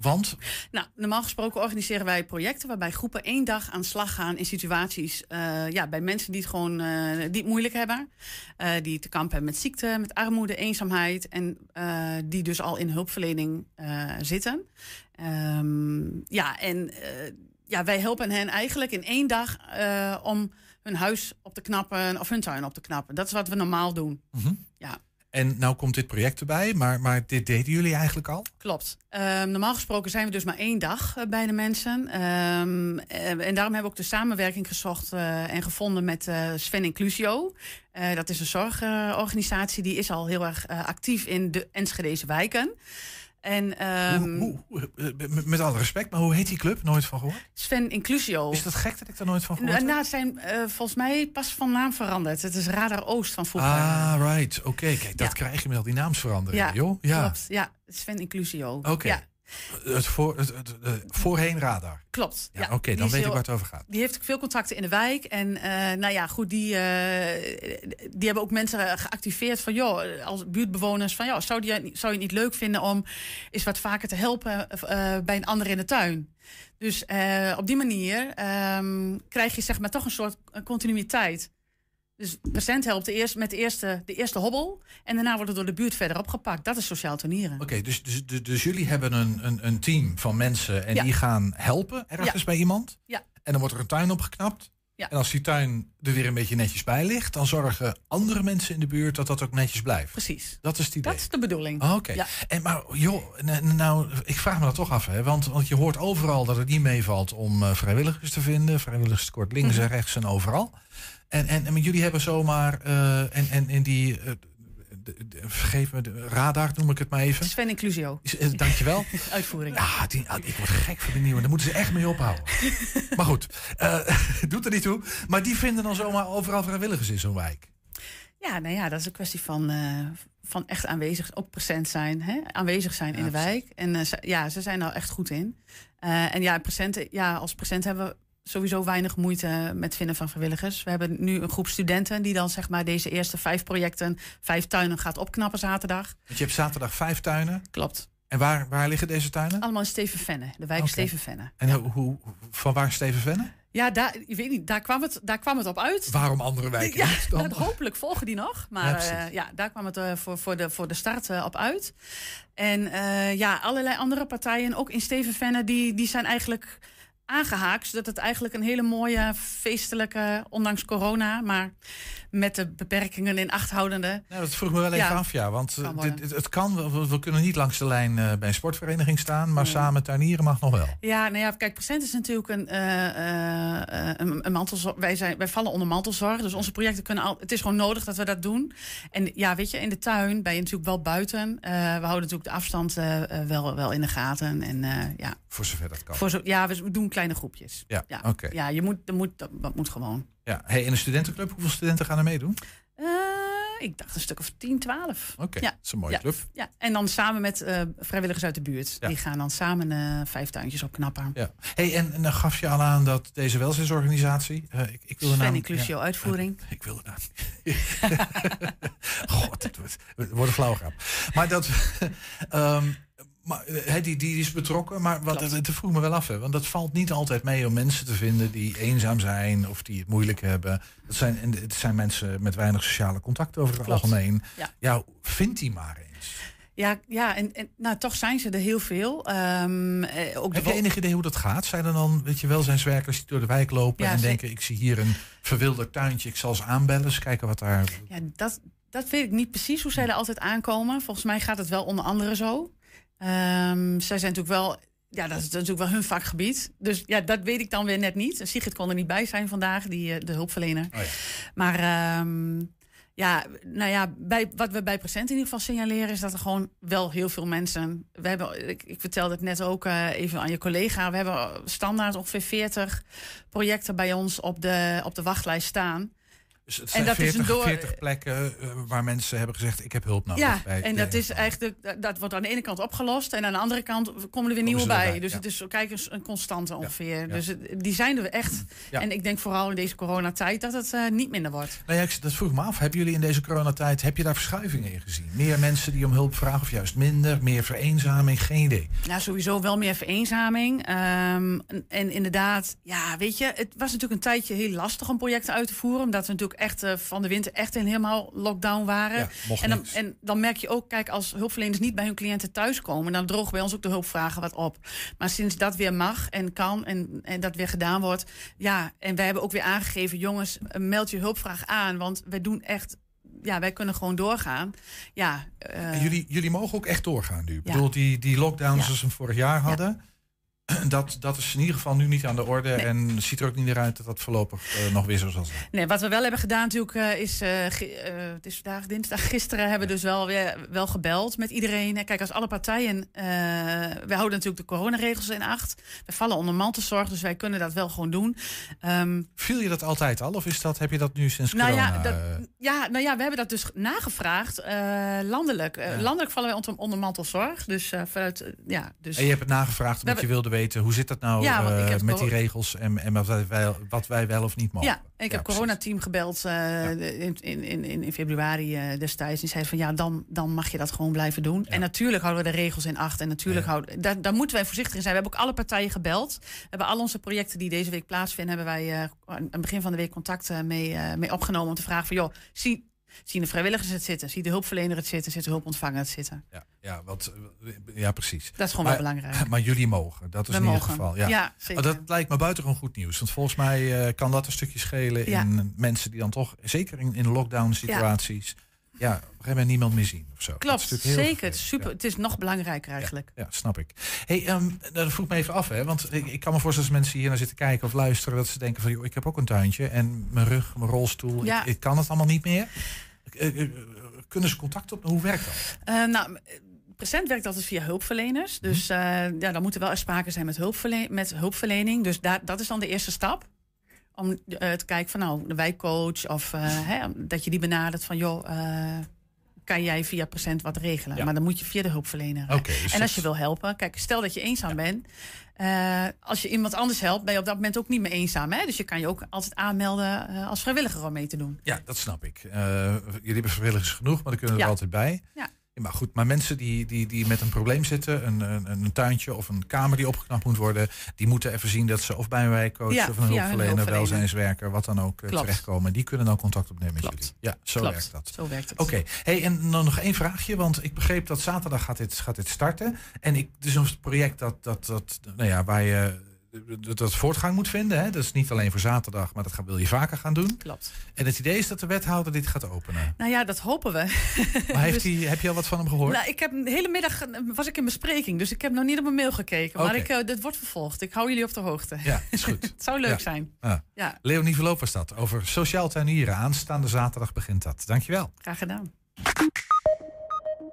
Want? Nou, normaal gesproken organiseren wij projecten waarbij groepen één dag aan de slag gaan in situaties eh, ja, bij mensen die het gewoon eh, die het moeilijk hebben. eh, die te kampen hebben met ziekte, met armoede, eenzaamheid. En die dus al in hulpverlening zitten. Ehm, ja, en ja, wij helpen hen eigenlijk in één dag om hun huis op te knappen of hun tuin op te knappen. Dat is wat we normaal doen. Mhm. Ja. En nou komt dit project erbij, maar, maar dit deden jullie eigenlijk al? Klopt. Ehm, normaal gesproken zijn we dus maar één dag eh, bij de mensen. Ehm, eh, en daarom hebben we ook de samenwerking gezocht eh, en gevonden met Sven Inclusio. Dat is een zorgorganisatie die is al heel erg actief in de Enschedeze wijken. En, ehm, Hoe- hoe- eh, met, alle respect, maar hoe heet die club? Nooit van gehoord? Sven Inclusio. Is dat gek dat ik daar nooit van gehoord Nou, heb? nou, het zijn eh, volgens mij pas van naam veranderd. Het is Radar Oost van vroeger. Ah, right. Oké, kijk, dat krijg je met al die naamsveranderingen, ja, joh. Ja, klopt. Ja, Sven Inclusio. oké. Ja, Het voor, het, het- het- voorheen radar. klopt. Ja, Ja, oké, dan weet ik waar het over gaat. Die heeft veel contacten in de wijk. En eh, nou ja, goed, die, eh, die hebben ook mensen geactiveerd van, joh, als buurtbewoners, van, joh, zou, die, zou je het niet leuk vinden om eens wat vaker te helpen eh, bij een ander in de tuin? Dus eh, op die manier ehm, krijg je zeg maar toch een soort eh, continuïteit. Dus Present helpt de eerst, met de eerste, de eerste hobbel. En daarna wordt het door de buurt verder opgepakt. Dat is sociaal tonieren. Oké, dus, dus, dus, dus jullie hebben een, een, een team van mensen en Ja. die gaan helpen ergens Ja. bij iemand. Ja. En dan wordt er een tuin opgeknapt. Ja. En als die tuin er weer een beetje netjes bij ligt, dan zorgen andere mensen in de buurt dat dat ook netjes blijft. Precies. Dat is het idee. Dat is de bedoeling. Oh, Oké. Ja. En maar joh, nou, ik vraag me dat toch af, hè? Want, want je hoort overal dat het niet meevalt om eh, vrijwilligers te vinden. Vrijwilligerskort links en Mhm. rechts en overal. En, en, en jullie hebben zomaar eh, en, en, en die, eh, de- de- vergeef me, de radar noem ik het maar even. Sven Inclusio. Eh, Dankjewel. [LAUGHS] Uitvoering. Ah, die, ah, ik word gek van die nieuwe. Daar moeten ze echt mee ophouden. [LAUGHS] maar goed, eh, [LAUGHS] doet er niet toe. Maar die vinden dan zomaar overal vrijwilligers in zo'n wijk. Ja, nou ja, dat is een kwestie van, van echt aanwezig, ook present zijn. Hè? Aanwezig zijn in de wijk. En ja, ze zijn er echt goed in. En ja, present, ja, als present hebben we sowieso weinig moeite met vinden van vrijwilligers. We hebben nu een groep studenten die dan zeg maar deze eerste vijf projecten, vijf tuinen gaat opknappen zaterdag. Want je hebt zaterdag vijf tuinen. Klopt. En waar, waar liggen deze tuinen? Allemaal in Stevenvenne, de wijk. Stevenvenne. En hoe, hoe, van waar Steven Venne? Ja, daar, ik weet niet, daar, kwam het, daar kwam het op uit. Waarom andere wijken Ja, dan? [LAUGHS] hopelijk volgen die nog. Maar ja, ja daar kwam het eh, voor, voor, de, voor de start eh, op uit. En eh, ja, allerlei andere partijen, ook in Stevenvenne, die, die zijn eigenlijk aangehaakt. Zodat het eigenlijk een hele mooie feestelijke, ondanks corona, maar met de beperkingen in acht houdende. Nou, dat vroeg me wel even Ja. af, ja. Want eh, Kan dit, het, het kan, we, we kunnen niet langs de lijn eh, bij een sportvereniging staan, maar samen tuinieren mag nog wel. Ja, nou ja, kijk, Present is natuurlijk een, eh, een, een mantelzorg. Wij, zijn, wij vallen onder mantelzorg. Dus onze projecten kunnen al. Het is gewoon nodig dat we dat doen. En ja, weet je, in de tuin ben je natuurlijk wel buiten. We houden natuurlijk de afstand wel, wel in de gaten. En ja. Voor zover dat kan. Voor zo, ja, we doen kleine groepjes. Ja, Ja, oké. ja je moet, dat, moet, dat moet gewoon. Ja. Hey, in de studentenclub, hoeveel studenten gaan er meedoen? Eh, ik dacht een stuk of 10, 12. Oké, ja. dat is een mooie ja. club. Ja, en dan samen met eh, vrijwilligers uit de buurt. Ja. Die gaan dan samen eh, vijf tuintjes opknappen. Ja. Hey, en, en dan gaf je al aan dat deze welzijnsorganisatie... ik, ik wil naam- Inclusio uitvoering. Ik wil het [LAUGHS] God, het wordt, het wordt een flauw grap. Maar dat... [LAUGHS] ehm, maar, eh, die, die is betrokken, maar wat, het, het vroeg me wel af. Hè, want dat valt niet altijd mee om mensen te vinden die eenzaam zijn of die het moeilijk hebben. Het zijn, het zijn mensen met weinig sociale contact over het Klopt. algemeen. Ja. Ja, vind die maar eens. Ja, ja en, en nou, toch zijn ze er heel veel. Ehm, eh, ook Heb je enig idee hoe dat gaat? Zijn er dan, weet je, welzijnswerkers die door de wijk lopen Ja, en denken: ik zie hier een verwilderd tuintje, ik zal ze aanbellen, eens kijken wat daar. Ja, dat, dat weet ik niet precies hoe zij er altijd aankomen. Volgens mij gaat het wel onder andere zo. Ehm, zij zijn natuurlijk wel. Ja, dat is natuurlijk wel hun vakgebied. Dus ja, dat weet ik dan weer net niet. Sigrid kon er niet bij zijn vandaag, die, eh, de hulpverlener. Oh ja. Maar ehm, ja, nou ja, bij, wat we bij Present in ieder geval signaleren... is dat er gewoon wel heel veel mensen... We hebben, ik, ik vertelde het net ook eh, even aan je collega... we hebben standaard ongeveer 40 projecten bij ons op de, op de wachtlijst staan... Dus het En zijn dat is 40, een door- 40 plekken eh, waar mensen hebben gezegd: ik heb hulp nodig. Ja, bij en dat is eigenlijk, dat- dat wordt aan de ene kant opgelost en aan de andere kant komen er weer nieuwe bij. erbij, Dus ja. het is kijk eens een constante ongeveer. ja. Dus het- die zijn er echt. Ja. En ik denk vooral in deze coronatijd dat het eh, niet minder wordt. Nou ja, ik- dat vroeg me af. Hebben jullie in deze coronatijd, heb je daar verschuivingen in gezien? Meer mensen die om hulp vragen of juist minder? Meer vereenzaming? Geen idee. Nou, sowieso wel meer vereenzaming. Ehm, en, en inderdaad, ja, weet je, het was natuurlijk een tijdje heel lastig om projecten uit te voeren. Omdat we natuurlijk echt eh, van de winter echt in helemaal lockdown waren. Ja, en, dan, niks. en dan merk je ook, kijk, als hulpverleners niet bij hun cliënten thuiskomen, dan drogen bij ons ook de hulpvragen wat op. Maar sinds dat weer mag en kan en, en dat weer gedaan wordt, ja, en wij hebben ook weer aangegeven, jongens, eh, meld je hulpvraag aan, want wij doen echt. Ja, wij kunnen gewoon doorgaan. Ja, eh, En jullie, jullie mogen ook echt doorgaan nu. Ik Ja. bedoel, die, die lockdowns Ja. zoals we vorig jaar hadden... [CLEARS THROAT] Dat, dat is in ieder geval nu niet aan de orde. En het ziet er ook niet naar uit dat dat voorlopig eh, nog weer zo zal zijn. Nee, wat we wel hebben gedaan natuurlijk eh, is, eh, het is vandaag dinsdag, gisteren hebben we dus wel weer wel gebeld met iedereen. En Kijk, als alle partijen, wij houden natuurlijk de coronaregels in acht. We vallen onder mantelzorg, dus wij kunnen dat wel gewoon doen. Ehm, Viel je dat altijd al? Of is dat, heb je dat nu sinds nou corona? ja, dat, ja, nou ja, we hebben dat dus nagevraagd, landelijk. Ja. Landelijk vallen wij onder, onder mantelzorg, dus vanuit, ja, dus... En je hebt het nagevraagd We omdat je wilde weten... hoe zit dat nou Ja, eh, met die regels en, en wat, wij, wel- wat wij wel of niet mogen? Ja, ik heb coronateam gebeld eh, in, in, in, in februari eh, destijds. Die zei van ja, dan, dan mag je dat gewoon blijven doen. En natuurlijk houden we de regels in acht. En natuurlijk houden, daar, daar moeten wij voorzichtig in zijn. We hebben ook alle partijen gebeld. We hebben al onze projecten die deze week plaatsvinden... hebben wij aan het begin van de week contact mee, mee opgenomen... om te vragen van joh, zie, zien de vrijwilligers het zitten? Ziet de hulpverlener het zitten? Ziet de hulpontvanger het zitten? Ja, ja, wat, eh, ja precies. Dat is gewoon maar, wel belangrijk. [LAUGHS] Maar jullie mogen, dat is We in ieder geval. Ja, Ja, zeker. Dat lijkt me buitengewoon goed nieuws. Want volgens mij eh, kan dat een stukje schelen Ja. in mensen die dan toch, zeker in, in lockdown situaties, ja. Op een gegeven moment niemand meer zien. Of zo. Dat Klopt, zeker. Het is, super, het is nog belangrijker eigenlijk. Ja, snap ik. Hey, ehm dat vroeg me even af, hè? Want ik, ik kan me voorstellen als mensen hier naar zitten kijken of luisteren, dat ze denken van, joh, ik heb ook een tuintje en mijn rug, mijn rolstoel, Ja. ik, ik kan het allemaal niet meer. Eh, eh, kunnen ze contact op? Hoe werkt dat? Eh, nou, Present werkt altijd via hulpverleners. Dus eh, ja, dan moet er wel sprake zijn met, hulpverle met hulpverlening. Dus daar, dat is dan de eerste stap. Om eh, te kijken van nou, de wijkcoach of eh, hè, dat je die benadert van joh, eh, kan jij via Present wat regelen? Ja. Maar dan moet je via de hulpverlener. Oké, dus en als je wil helpen, kijk, stel dat je eenzaam bent. als je iemand anders helpt, ben je op dat moment ook niet meer eenzaam. Hè? Dus je kan je ook altijd aanmelden als vrijwilliger om mee te doen. Ja, dat snap ik. Eh, jullie hebben vrijwilligers genoeg, maar daar kunnen we Ja. er altijd bij. Ja. Maar goed, maar mensen die, die, die met een probleem zitten, een, een, een tuintje of een kamer die opgeknapt moet worden, die moeten even zien dat ze of bij een wijkcoach Ja, of een hulpverlener, welzijnswerker, wat dan ook eh, Klopt. terechtkomen. Die kunnen dan contact opnemen met Klopt. jullie. Ja, zo Klopt. werkt dat. Zo werkt het. Oké, hey, en dan nog één vraagje, want ik begreep dat zaterdag gaat dit, gaat dit starten. En ik, dus een project dat, dat, dat, nou ja, waar je dat dat voortgang moet vinden. Hè? Dat is niet alleen voor zaterdag, maar dat gaan, wil je vaker gaan doen. Klopt. En het idee is dat de wethouder dit gaat openen. Nou ja, dat hopen we. Maar heeft Dus- hij, heb je al wat van hem gehoord? Nou, ik heb de hele middag was ik in bespreking, dus ik heb nog niet op mijn mail gekeken. Maar ik, eh, dit wordt vervolgd. Ik hou jullie op de hoogte. Ja, is goed. [LAUGHS] het zou leuk Ja. zijn. Ja. Leonie Verloop was dat. Over sociaal tuinieren. Aanstaande zaterdag begint dat. Dankjewel. Graag gedaan.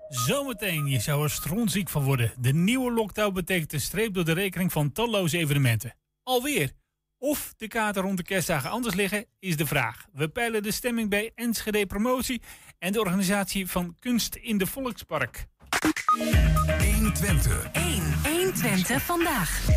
Zometeen, je zou er strontziek van worden. De nieuwe lockdown betekent een streep door de rekening van talloze evenementen. Alweer. Of de kaarten rond de kerstdagen anders liggen, is de vraag. We peilen de stemming bij Enschede Promotie en de organisatie van Kunst in de Volkspark. 120. 1. 120 vandaag.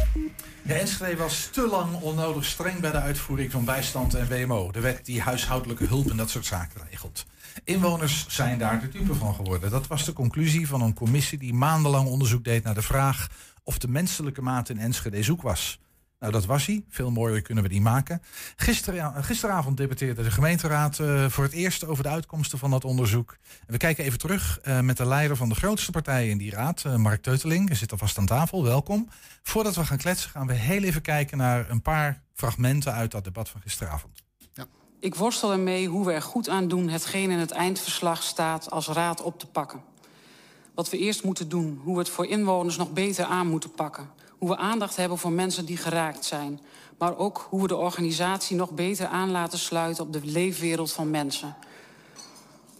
Ja, Enschede was te lang onnodig streng bij de uitvoering van bijstand en WMO. De wet die huishoudelijke hulp en dat soort zaken regelt. Inwoners zijn daar de dupe van geworden. Dat was de conclusie van een commissie die maandenlang onderzoek deed naar de vraag of de menselijke maat in Enschede zoek was. Nou, dat was hij. Veel mooier kunnen we die maken. Gisteren, gisteravond debatteerde de gemeenteraad eh, voor het eerst over de uitkomsten van dat onderzoek. We kijken even terug eh, met de leider van de grootste partij in die raad, eh, Mark Teuteling. Zit alvast aan tafel, welkom. Voordat we gaan kletsen gaan we heel even kijken naar een paar fragmenten uit dat debat van gisteravond. Ik worstel ermee hoe we er goed aan doen hetgeen in het eindverslag staat als raad op te pakken. Wat we eerst moeten doen, hoe we het voor inwoners nog beter aan moeten pakken. Hoe we aandacht hebben voor mensen die geraakt zijn. Maar ook hoe we de organisatie nog beter aan laten sluiten op de leefwereld van mensen.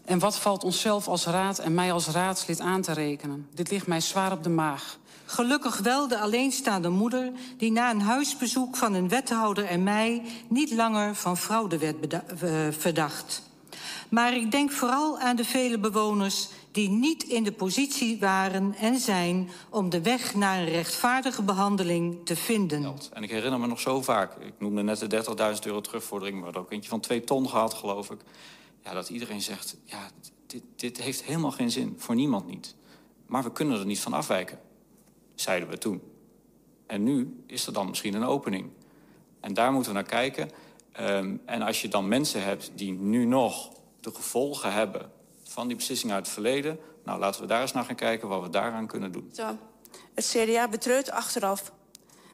En wat valt onszelf als raad en mij als raadslid aan te rekenen? Dit ligt mij zwaar op de maag. Gelukkig wel de alleenstaande moeder die na een huisbezoek van een wethouder en mij niet langer van fraude werd eh, verdacht. Maar ik denk vooral aan de vele bewoners die niet in de positie waren en zijn om de weg naar een rechtvaardige behandeling te vinden. En ik herinner me nog zo vaak, ik noemde net de 30.000 euro terugvordering... hadden ook eentje van twee ton gehad, geloof ik. Ja, dat iedereen zegt, ja, dit, dit heeft helemaal geen zin, voor niemand niet. Maar we kunnen er niet van afwijken, zeiden we toen. En nu is er dan misschien een opening. En daar moeten we naar kijken. Ehm, en als je dan mensen hebt die nu nog de gevolgen hebben... van die beslissing uit het verleden... nou, laten we daar eens naar gaan kijken wat we daaraan kunnen doen. Zo. Het CDA betreurt achteraf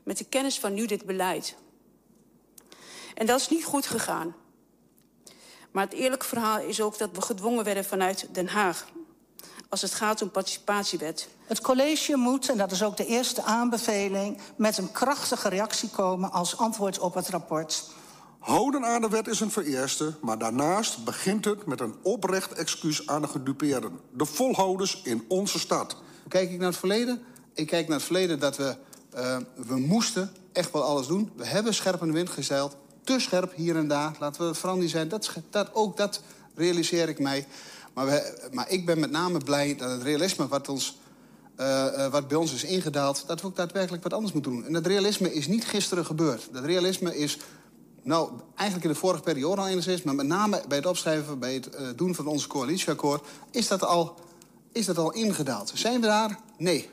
met de kennis van nu dit beleid. En dat is niet goed gegaan. Maar het eerlijke verhaal is ook dat we gedwongen werden vanuit Den Haag. Als het gaat om participatiewet. Het college moet, en dat is ook de eerste aanbeveling... met een krachtige reactie komen als antwoord op het rapport. Houden aan de wet is een vereerste, maar daarnaast begint het met een oprecht excuus aan de gedupeerden. De volhouders in onze stad. Kijk ik naar het verleden? Ik kijk naar het verleden dat we, eh, we moesten echt wel alles doen. We hebben scherp in de wind gezeild. Te scherp hier en daar. Laten we vooral niet zijn. Dat, ook dat realiseer ik mij. Maar, we, maar ik ben met name blij dat het realisme wat, ons, eh, eh, wat bij ons is ingedaald... dat we ook daadwerkelijk wat anders moeten doen. En dat realisme is niet gisteren gebeurd. Dat realisme is nou, eigenlijk in de vorige periode al enigszins... maar met name bij het opschrijven, bij het eh, doen van ons coalitieakkoord... Is dat, al, is dat al ingedaald. Zijn we daar? Nee.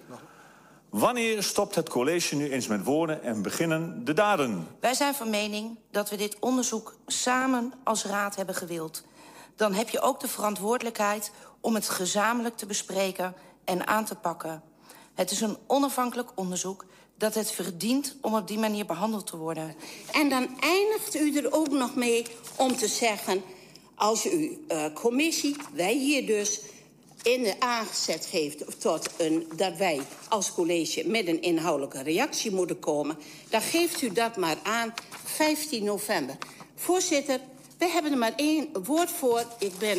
Wanneer stopt het college nu eens met woorden en beginnen de daden? Wij zijn van mening dat we dit onderzoek samen als raad hebben gewild. Dan heb je ook de verantwoordelijkheid om het gezamenlijk te bespreken en aan te pakken. Het is een onafhankelijk onderzoek dat het verdient om op die manier behandeld te worden. En dan eindigt u er ook nog mee om te zeggen... als u uh, commissie, wij hier dus, in de aangezet heeft... Tot een, dat wij als college met een inhoudelijke reactie moeten komen... dan geeft u dat maar aan 15 november. Voorzitter, we hebben er maar één woord voor. Ik ben,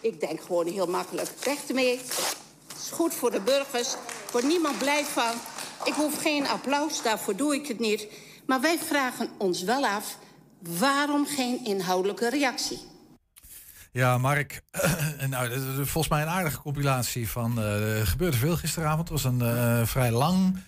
ik denk gewoon heel makkelijk weg ermee. Het is goed voor de burgers, wordt niemand blij van... Ik hoef geen applaus, daarvoor doe ik het niet. Maar wij vragen ons wel af, waarom geen inhoudelijke reactie? Ja, Mark, [CLEARS THROAT] nou, volgens mij een aardige compilatie van... eh, er gebeurde veel gisteravond. Het was een eh, vrij lang,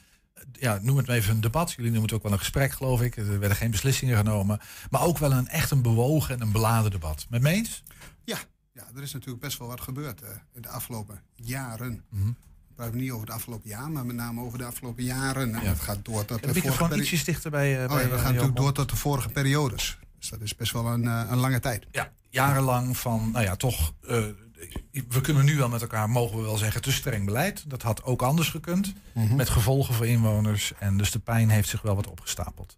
ja, noem het maar even een debat. Jullie noemen het ook wel een gesprek, geloof ik. Er werden geen beslissingen genomen. Maar ook wel een echt een bewogen en een beladen debat. Met me eens? Ja, ja, er is natuurlijk best wel wat gebeurd in de afgelopen jaren. Mhm. We praten niet over het afgelopen jaar, maar met name over de afgelopen jaren. En Ja. dat gaat door tot De de vorige ietsjes dichter bij, eh, Oh, bij, ja, we eh, gaan natuurlijk door tot de vorige periodes. Dus dat is best wel een, eh, een lange tijd. Ja, jarenlang van, nou ja, toch we kunnen nu wel met elkaar, mogen we wel zeggen, te streng beleid. Dat had ook anders gekund. Mhm. Met gevolgen voor inwoners. En dus de pijn heeft zich wel wat opgestapeld.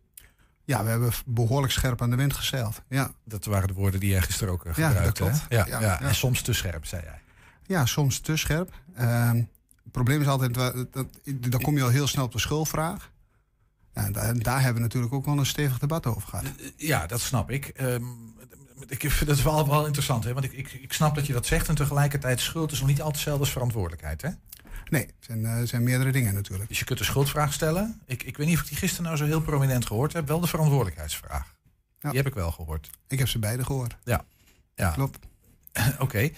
Ja, we hebben behoorlijk scherp aan de wind gezeild. Ja, Dat waren de woorden die jij gisteren ook Ja, gebruikte. Ja, Ja. En soms te scherp, zei jij. ja soms te scherp. Ehm, het probleem is altijd, dat, dan kom je al heel snel op de schuldvraag. Ja, en daar, daar hebben we natuurlijk ook wel een stevig debat over gehad. Ja, dat snap ik. Ehm, ik vind het wel, wel interessant, hè? want ik, ik, ik snap dat je dat zegt. En tegelijkertijd, schuld is nog niet altijd hetzelfde als verantwoordelijkheid. Hè? Nee, het zijn, eh, zijn meerdere dingen natuurlijk. Dus je kunt de schuldvraag stellen. Ik, ik weet niet of ik die gisteren nou zo heel prominent gehoord heb. Wel de verantwoordelijkheidsvraag. Die heb ik wel gehoord. Ik heb ze beide gehoord. Ja. ja. Klopt. [LAUGHS] Oké.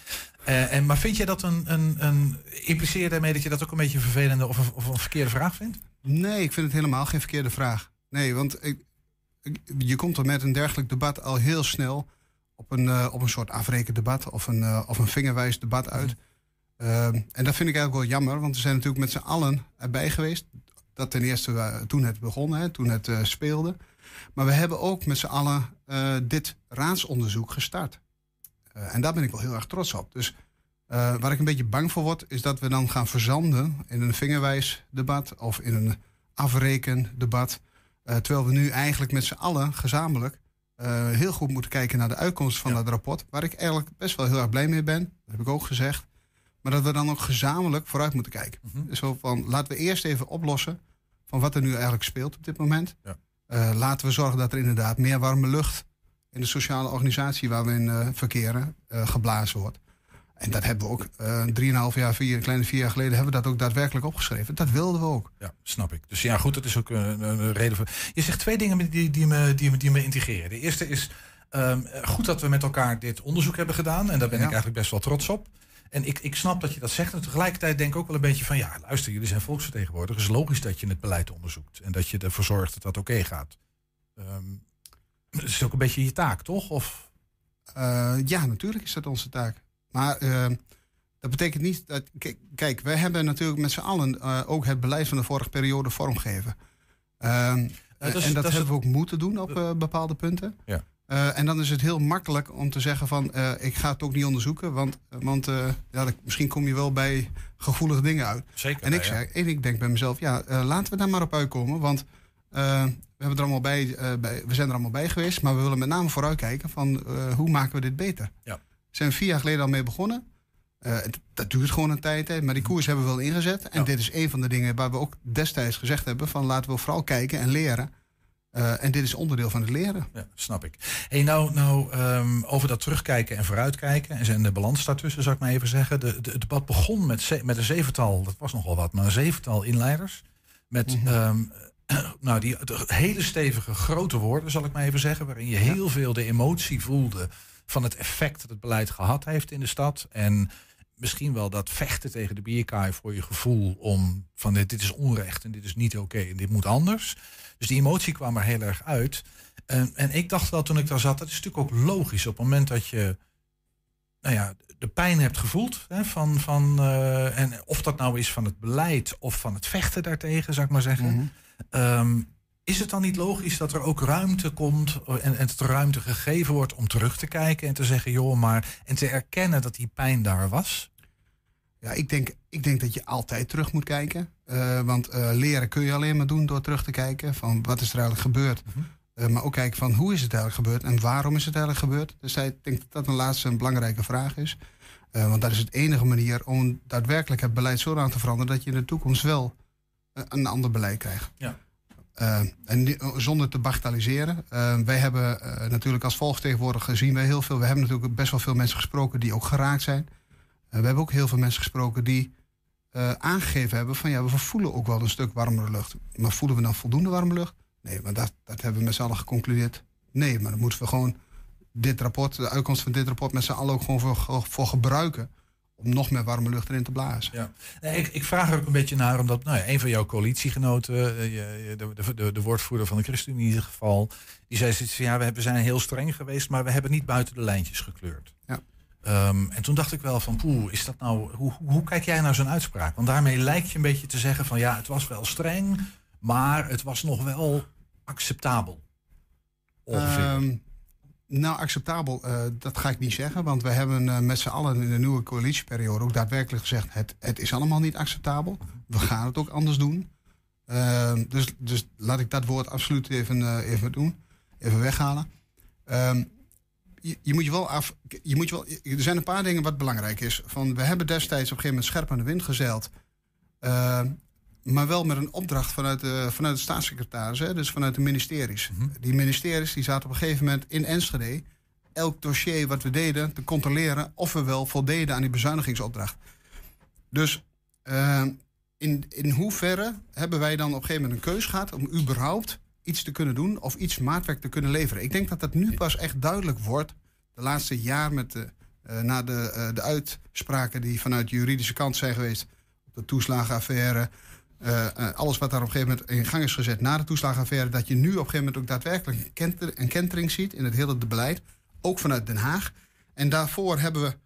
Eh, en, maar vind jij dat een, een, een. Impliceer daarmee dat je dat ook een beetje een vervelende of een, of een verkeerde vraag vindt? Nee, ik vind het helemaal geen verkeerde vraag. Nee, want ik- je komt er met een dergelijk debat al heel snel op een, eh, op een soort afrekendebat of een, eh, of een vingerwijs debat uit. Ehm, en dat vind ik eigenlijk wel jammer, want we zijn natuurlijk met z'n allen erbij geweest. Dat ten eerste eh, toen het begon, toen het speelde. Maar we hebben ook met z'n allen dit raadsonderzoek gestart. En daar ben ik wel heel erg trots op. Dus waar ik een beetje bang voor word, is dat we dan gaan verzanden in een vingerwijsdebat of in een afrekendebat. Terwijl we nu eigenlijk met z'n allen gezamenlijk eh, heel goed moeten kijken naar de uitkomst van dat rapport. Waar ik eigenlijk best wel heel erg blij mee ben. Dat heb ik ook gezegd. Maar dat we dan ook gezamenlijk vooruit moeten kijken. Dus zo van, laten we eerst even oplossen van wat er nu eigenlijk speelt op dit moment. Ja. Eh, laten we zorgen dat er inderdaad meer warme lucht in de sociale organisatie waar we in eh, verkeren geblazen wordt. En dat hebben we ook eh drieënhalf jaar, vier, kleine vier jaar geleden hebben we dat ook daadwerkelijk opgeschreven. Dat wilden we ook. Ja, snap ik. Dus ja, goed, dat is ook een, een reden voor. Je zegt twee dingen die, die, me, die, me, die me integreren. De eerste is ehm, goed dat we met elkaar dit onderzoek hebben gedaan. En daar ben Ja. ik eigenlijk best wel trots op. En ik, ik snap dat je dat zegt. En tegelijkertijd denk ik ook wel een beetje van... ja, luister, jullie zijn volksvertegenwoordigers. Het is logisch dat je het beleid onderzoekt. En dat je ervoor zorgt dat dat oké gaat. Ehm dat is ook een beetje je taak, toch? Of... Eh, ja, natuurlijk is dat onze taak. Maar eh, dat betekent niet dat. Kijk, wij hebben natuurlijk met z'n allen eh, ook het beleid van de vorige periode vormgegeven. Ehm, dat is- en dat, dat is hebben we ook moeten doen op eh, bepaalde punten. Ja. Eh, en dan is het heel makkelijk om te zeggen van eh, ik ga het ook niet onderzoeken, want, want eh, ja, dat- misschien kom je wel bij gevoelige dingen uit. Zeker. En ik, ja, zeg, en ik denk bij mezelf, ja, eh, laten we daar maar op uitkomen, want eh, we, hebben er allemaal bij, eh, bij, we zijn er allemaal bij geweest, maar we willen met name vooruitkijken van eh, hoe maken we dit beter. Ja. Zijn we vier jaar geleden al mee begonnen. Eh, dat duurt gewoon een tijd, hè, maar die koers hebben we wel ingezet. En dit is een van de dingen waar we ook destijds gezegd hebben van laten we vooral kijken en leren. Eh, en dit is onderdeel van het leren. Ja, snap ik. Hey, nou, nou ehm, over dat terugkijken en vooruitkijken. En zijn de balans daartussen, zou ik maar even zeggen. De, de, het debat begon met, ze- met een zevental, dat was nogal wat, maar een zevental inleiders. Met ehm, [CLEARS THROAT] nou, die hele stevige grote woorden, zal ik maar even zeggen. Waarin je heel veel de emotie voelde van het effect dat het beleid gehad heeft in de stad. En misschien wel dat vechten tegen de bierkaai voor je gevoel om van dit, dit is onrecht en dit is niet oké en dit moet anders. Dus die emotie kwam er heel erg uit. En, en ik dacht wel toen ik daar zat, dat is natuurlijk ook logisch. Op het moment dat je nou ja, de pijn hebt gevoeld. Hè, van, van, eh, en of dat nou is van het beleid of van het vechten daartegen, zou ik maar zeggen. Ehm, is het dan niet logisch dat er ook ruimte komt en, en dat er ruimte gegeven wordt om terug te kijken en te zeggen, joh, maar en te erkennen dat die pijn daar was? Ja, ik denk, ik denk dat je altijd terug moet kijken. Eh, want eh, leren kun je alleen maar doen door terug te kijken van wat is er eigenlijk gebeurd. Eh, maar ook kijken van hoe is het eigenlijk gebeurd en waarom is het eigenlijk gebeurd. Dus ik denk dat dat een laatste een belangrijke vraag is. Eh, want dat is het enige manier om daadwerkelijk het beleid zo aan te veranderen dat je in de toekomst wel eh, een ander beleid krijgt. Ja. Eh, en ni- zonder te bagatelliseren. Eh, wij hebben eh, natuurlijk als volksvertegenwoordiger gezien wij heel veel. We hebben natuurlijk best wel veel mensen gesproken die ook geraakt zijn. We hebben ook heel veel mensen gesproken die aangegeven hebben van ja, we voelen ook wel een stuk warmere lucht. Maar voelen we dan voldoende warme lucht? Nee, maar dat, dat hebben we met z'n allen geconcludeerd. Nee, maar dan moeten we gewoon dit rapport, de uitkomst van dit rapport met z'n allen ook gewoon voor, voor gebruiken. Om nog meer warme lucht erin te blazen. Ja. Nee, ik, ik vraag er ook een beetje naar, omdat nou ja, een van jouw coalitiegenoten, eh, de, de, de, de woordvoerder van de ChristenUnie in ieder geval, die zei zoiets van ja, we zijn heel streng geweest, maar we hebben niet buiten de lijntjes gekleurd. Ja. Ehm, en toen dacht ik wel van, poeh, is dat nou, hoe, hoe, hoe kijk jij naar zo'n uitspraak? Want daarmee lijkt je een beetje te zeggen van ja, het was wel streng, maar het was nog wel acceptabel. Ongeveer. Ehm, Nou, acceptabel, eh, dat ga ik niet zeggen. Want we hebben eh, met z'n allen in de nieuwe coalitieperiode ook daadwerkelijk gezegd: het, het is allemaal niet acceptabel. We gaan het ook anders doen. Ehm, dus, dus laat ik dat woord absoluut even, eh, even doen, even weghalen. Ehm, je, je moet je wel af. Je moet je wel, er zijn een paar dingen wat belangrijk is. Van, we hebben destijds op een gegeven moment scherp aan de wind gezeild. Maar wel met een opdracht vanuit de, vanuit de staatssecretaris, hè, dus vanuit de ministeries. Die ministeries die zaten op een gegeven moment in Enschede elk dossier wat we deden te controleren of we wel voldeden aan die bezuinigingsopdracht. Dus eh, in, in hoeverre hebben wij dan op een gegeven moment een keus gehad om überhaupt iets te kunnen doen of iets maatwerk te kunnen leveren? Ik denk dat dat nu pas echt duidelijk wordt, de laatste jaar met de, eh, na de, eh, de uitspraken die vanuit de juridische kant zijn geweest, de toeslagenaffaire, uh, uh, alles wat daar op een gegeven moment in gang is gezet na de toeslagenaffaire, dat je nu op een gegeven moment ook daadwerkelijk een, kenter, een kentering ziet in het hele beleid, ook vanuit Den Haag. En daarvoor hebben we,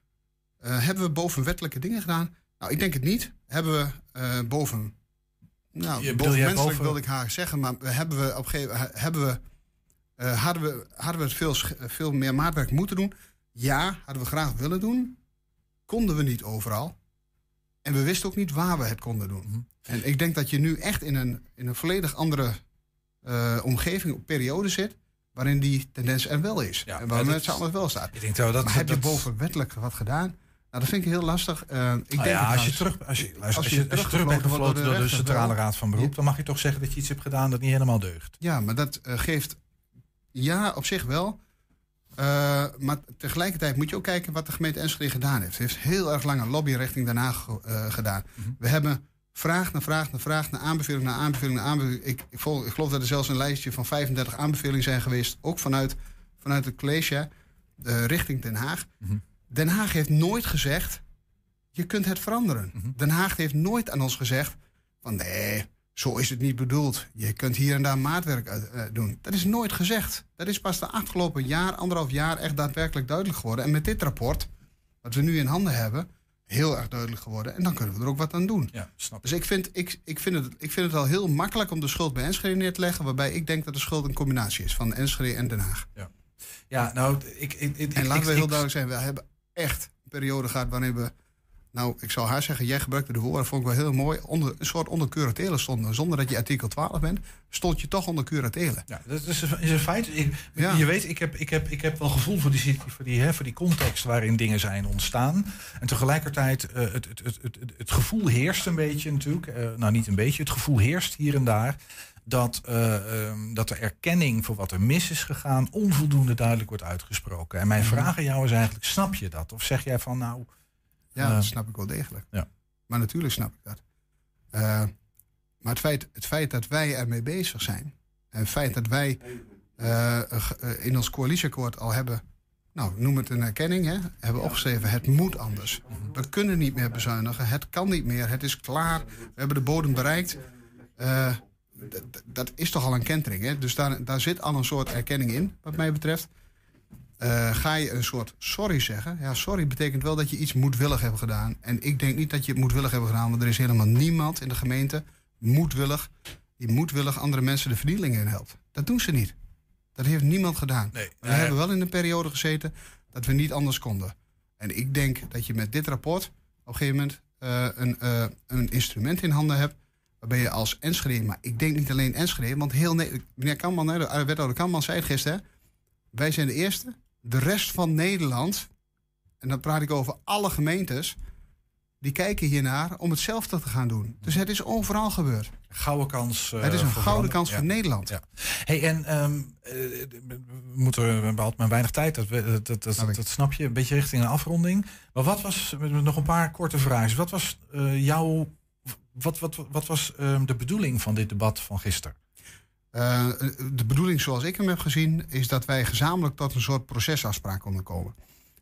uh, hebben we bovenwettelijke dingen gedaan. Nou, ik denk het niet. Hebben we boven, nou, Je- bedoel boven wilde ik haar zeggen, maar hebben we op een gegeven moment hebben we, eh, hadden we, hadden we het veel, veel meer maatwerk moeten doen? Ja, hadden we graag willen doen. Konden we niet overal. En we wisten ook niet waar we het konden doen. Mhm. En ik denk dat je nu echt in een, in een volledig andere eh, omgeving, periode zit. waarin die tendens er wel is. en waar dat met is- z'n allen wel staat. Ik denk dat, dat maar heb je bovenwettelijk wat gedaan? Nou, dat vind ik heel lastig. Eh, ik Nou denk ja, het als je terug, als je, luister, als als je, je als je terug bent gefloten door de Centrale. Raad van Beroep, dan mag je toch zeggen dat je iets hebt gedaan dat niet helemaal deugt. Ja, maar dat eh, geeft. Ja, op zich wel. Maar tegelijkertijd moet je ook kijken wat de gemeente Enschede gedaan heeft. Ze heeft heel erg lang een lobby richting Den Haag gedaan. We hebben vraag na vraag na vraag, naar aanbeveling na aanbeveling na aanbeveling. Ik, ik, vol- ik geloof dat er zelfs een lijstje van 35 aanbevelingen zijn geweest. Ook vanuit, vanuit het college eh, richting Den Haag. Den Haag heeft nooit gezegd, je kunt het veranderen. Den Haag heeft nooit aan ons gezegd van nee, zo is het niet bedoeld. Je kunt hier en daar maatwerk uit, eh, doen. Dat is nooit gezegd. Dat is pas de afgelopen jaar, anderhalf jaar echt daadwerkelijk duidelijk geworden. En met dit rapport, wat we nu in handen hebben, heel erg duidelijk geworden. En dan kunnen we er ook wat aan doen. Ja, snap dus ik vind, ik, ik, vind het, ik vind het al heel makkelijk om de schuld bij Enschede neer te leggen. Waarbij ik denk dat de schuld een combinatie is van Enschede en Den Haag. Ja, ja nou, ik... ik, ik En ik- laten we heel duidelijk zijn, we hebben echt een periode gehad waarin we... Nou, ik zou haar zeggen, jij gebruikte de woorden, vond ik wel heel mooi. Onder, een soort onder curatele stonden. Zonder dat je artikel 12 bent, stond je toch onder curatele. Ja, dat is, een- is een feit. Ik, Ja. Je weet, ik heb, ik, heb, ik heb wel gevoel voor die, voor, die, hè, voor die context waarin dingen zijn ontstaan. En tegelijkertijd, eh, het, het, het, het, het, het gevoel heerst een beetje natuurlijk. eh, nou, niet een beetje. Het gevoel heerst hier en daar. Dat, eh, ehm, dat de erkenning voor wat er mis is gegaan onvoldoende duidelijk wordt uitgesproken. En mijn Mhm. vraag aan jou is eigenlijk, snap je dat? Of zeg jij van nou... Ja, dat snap ik wel degelijk. Ja. Maar natuurlijk snap ik dat. Eh, maar het feit, het feit dat wij ermee bezig zijn... en het feit dat wij eh, eh, in ons coalitieakkoord al hebben... nou, noem het een erkenning, hè, hebben opgeschreven... het moet anders. We kunnen niet meer bezuinigen, het kan niet meer, het is klaar. We hebben de bodem bereikt. Eh, dat is toch al een kentering, hè? Dus daar, daar zit al een soort erkenning in, wat mij betreft. Eh, ga je een soort sorry zeggen? Ja, sorry betekent wel dat je iets moedwillig hebt gedaan. En ik denk niet dat je het moedwillig hebt gedaan, want er is helemaal niemand in de gemeente moedwillig, die moedwillig andere mensen de vernielingen in helpt. Dat doen ze niet. Dat heeft niemand gedaan. Nee, we hebben wel in een periode gezeten dat we niet anders konden. En ik denk dat je met dit rapport op een gegeven moment eh, een, eh, een instrument in handen hebt. Waarbij je als Enschede, maar ik denk niet alleen Enschede, want heel Ne- meneer Kamman, de wethouder Kamman zei het gisteren, wij zijn de eerste. De rest van Nederland, en dan praat ik over alle gemeentes, die kijken hiernaar om hetzelfde te gaan doen. Dus het is overal gebeurd. Gouden kans. eh, het is een gouden kans Ja. voor Nederland. Ja. Hey, en eh, we moeten, we maar weinig tijd, dat, we- dat, dat, dat, dat snap je, een beetje richting een afronding. Maar wat was, nog een paar korte vragen. Wat was eh, jouw, wat, wat, wat was ehm, de bedoeling van dit debat van gisteren? Eh, de bedoeling zoals ik hem heb gezien, is dat wij gezamenlijk tot een soort procesafspraak konden komen.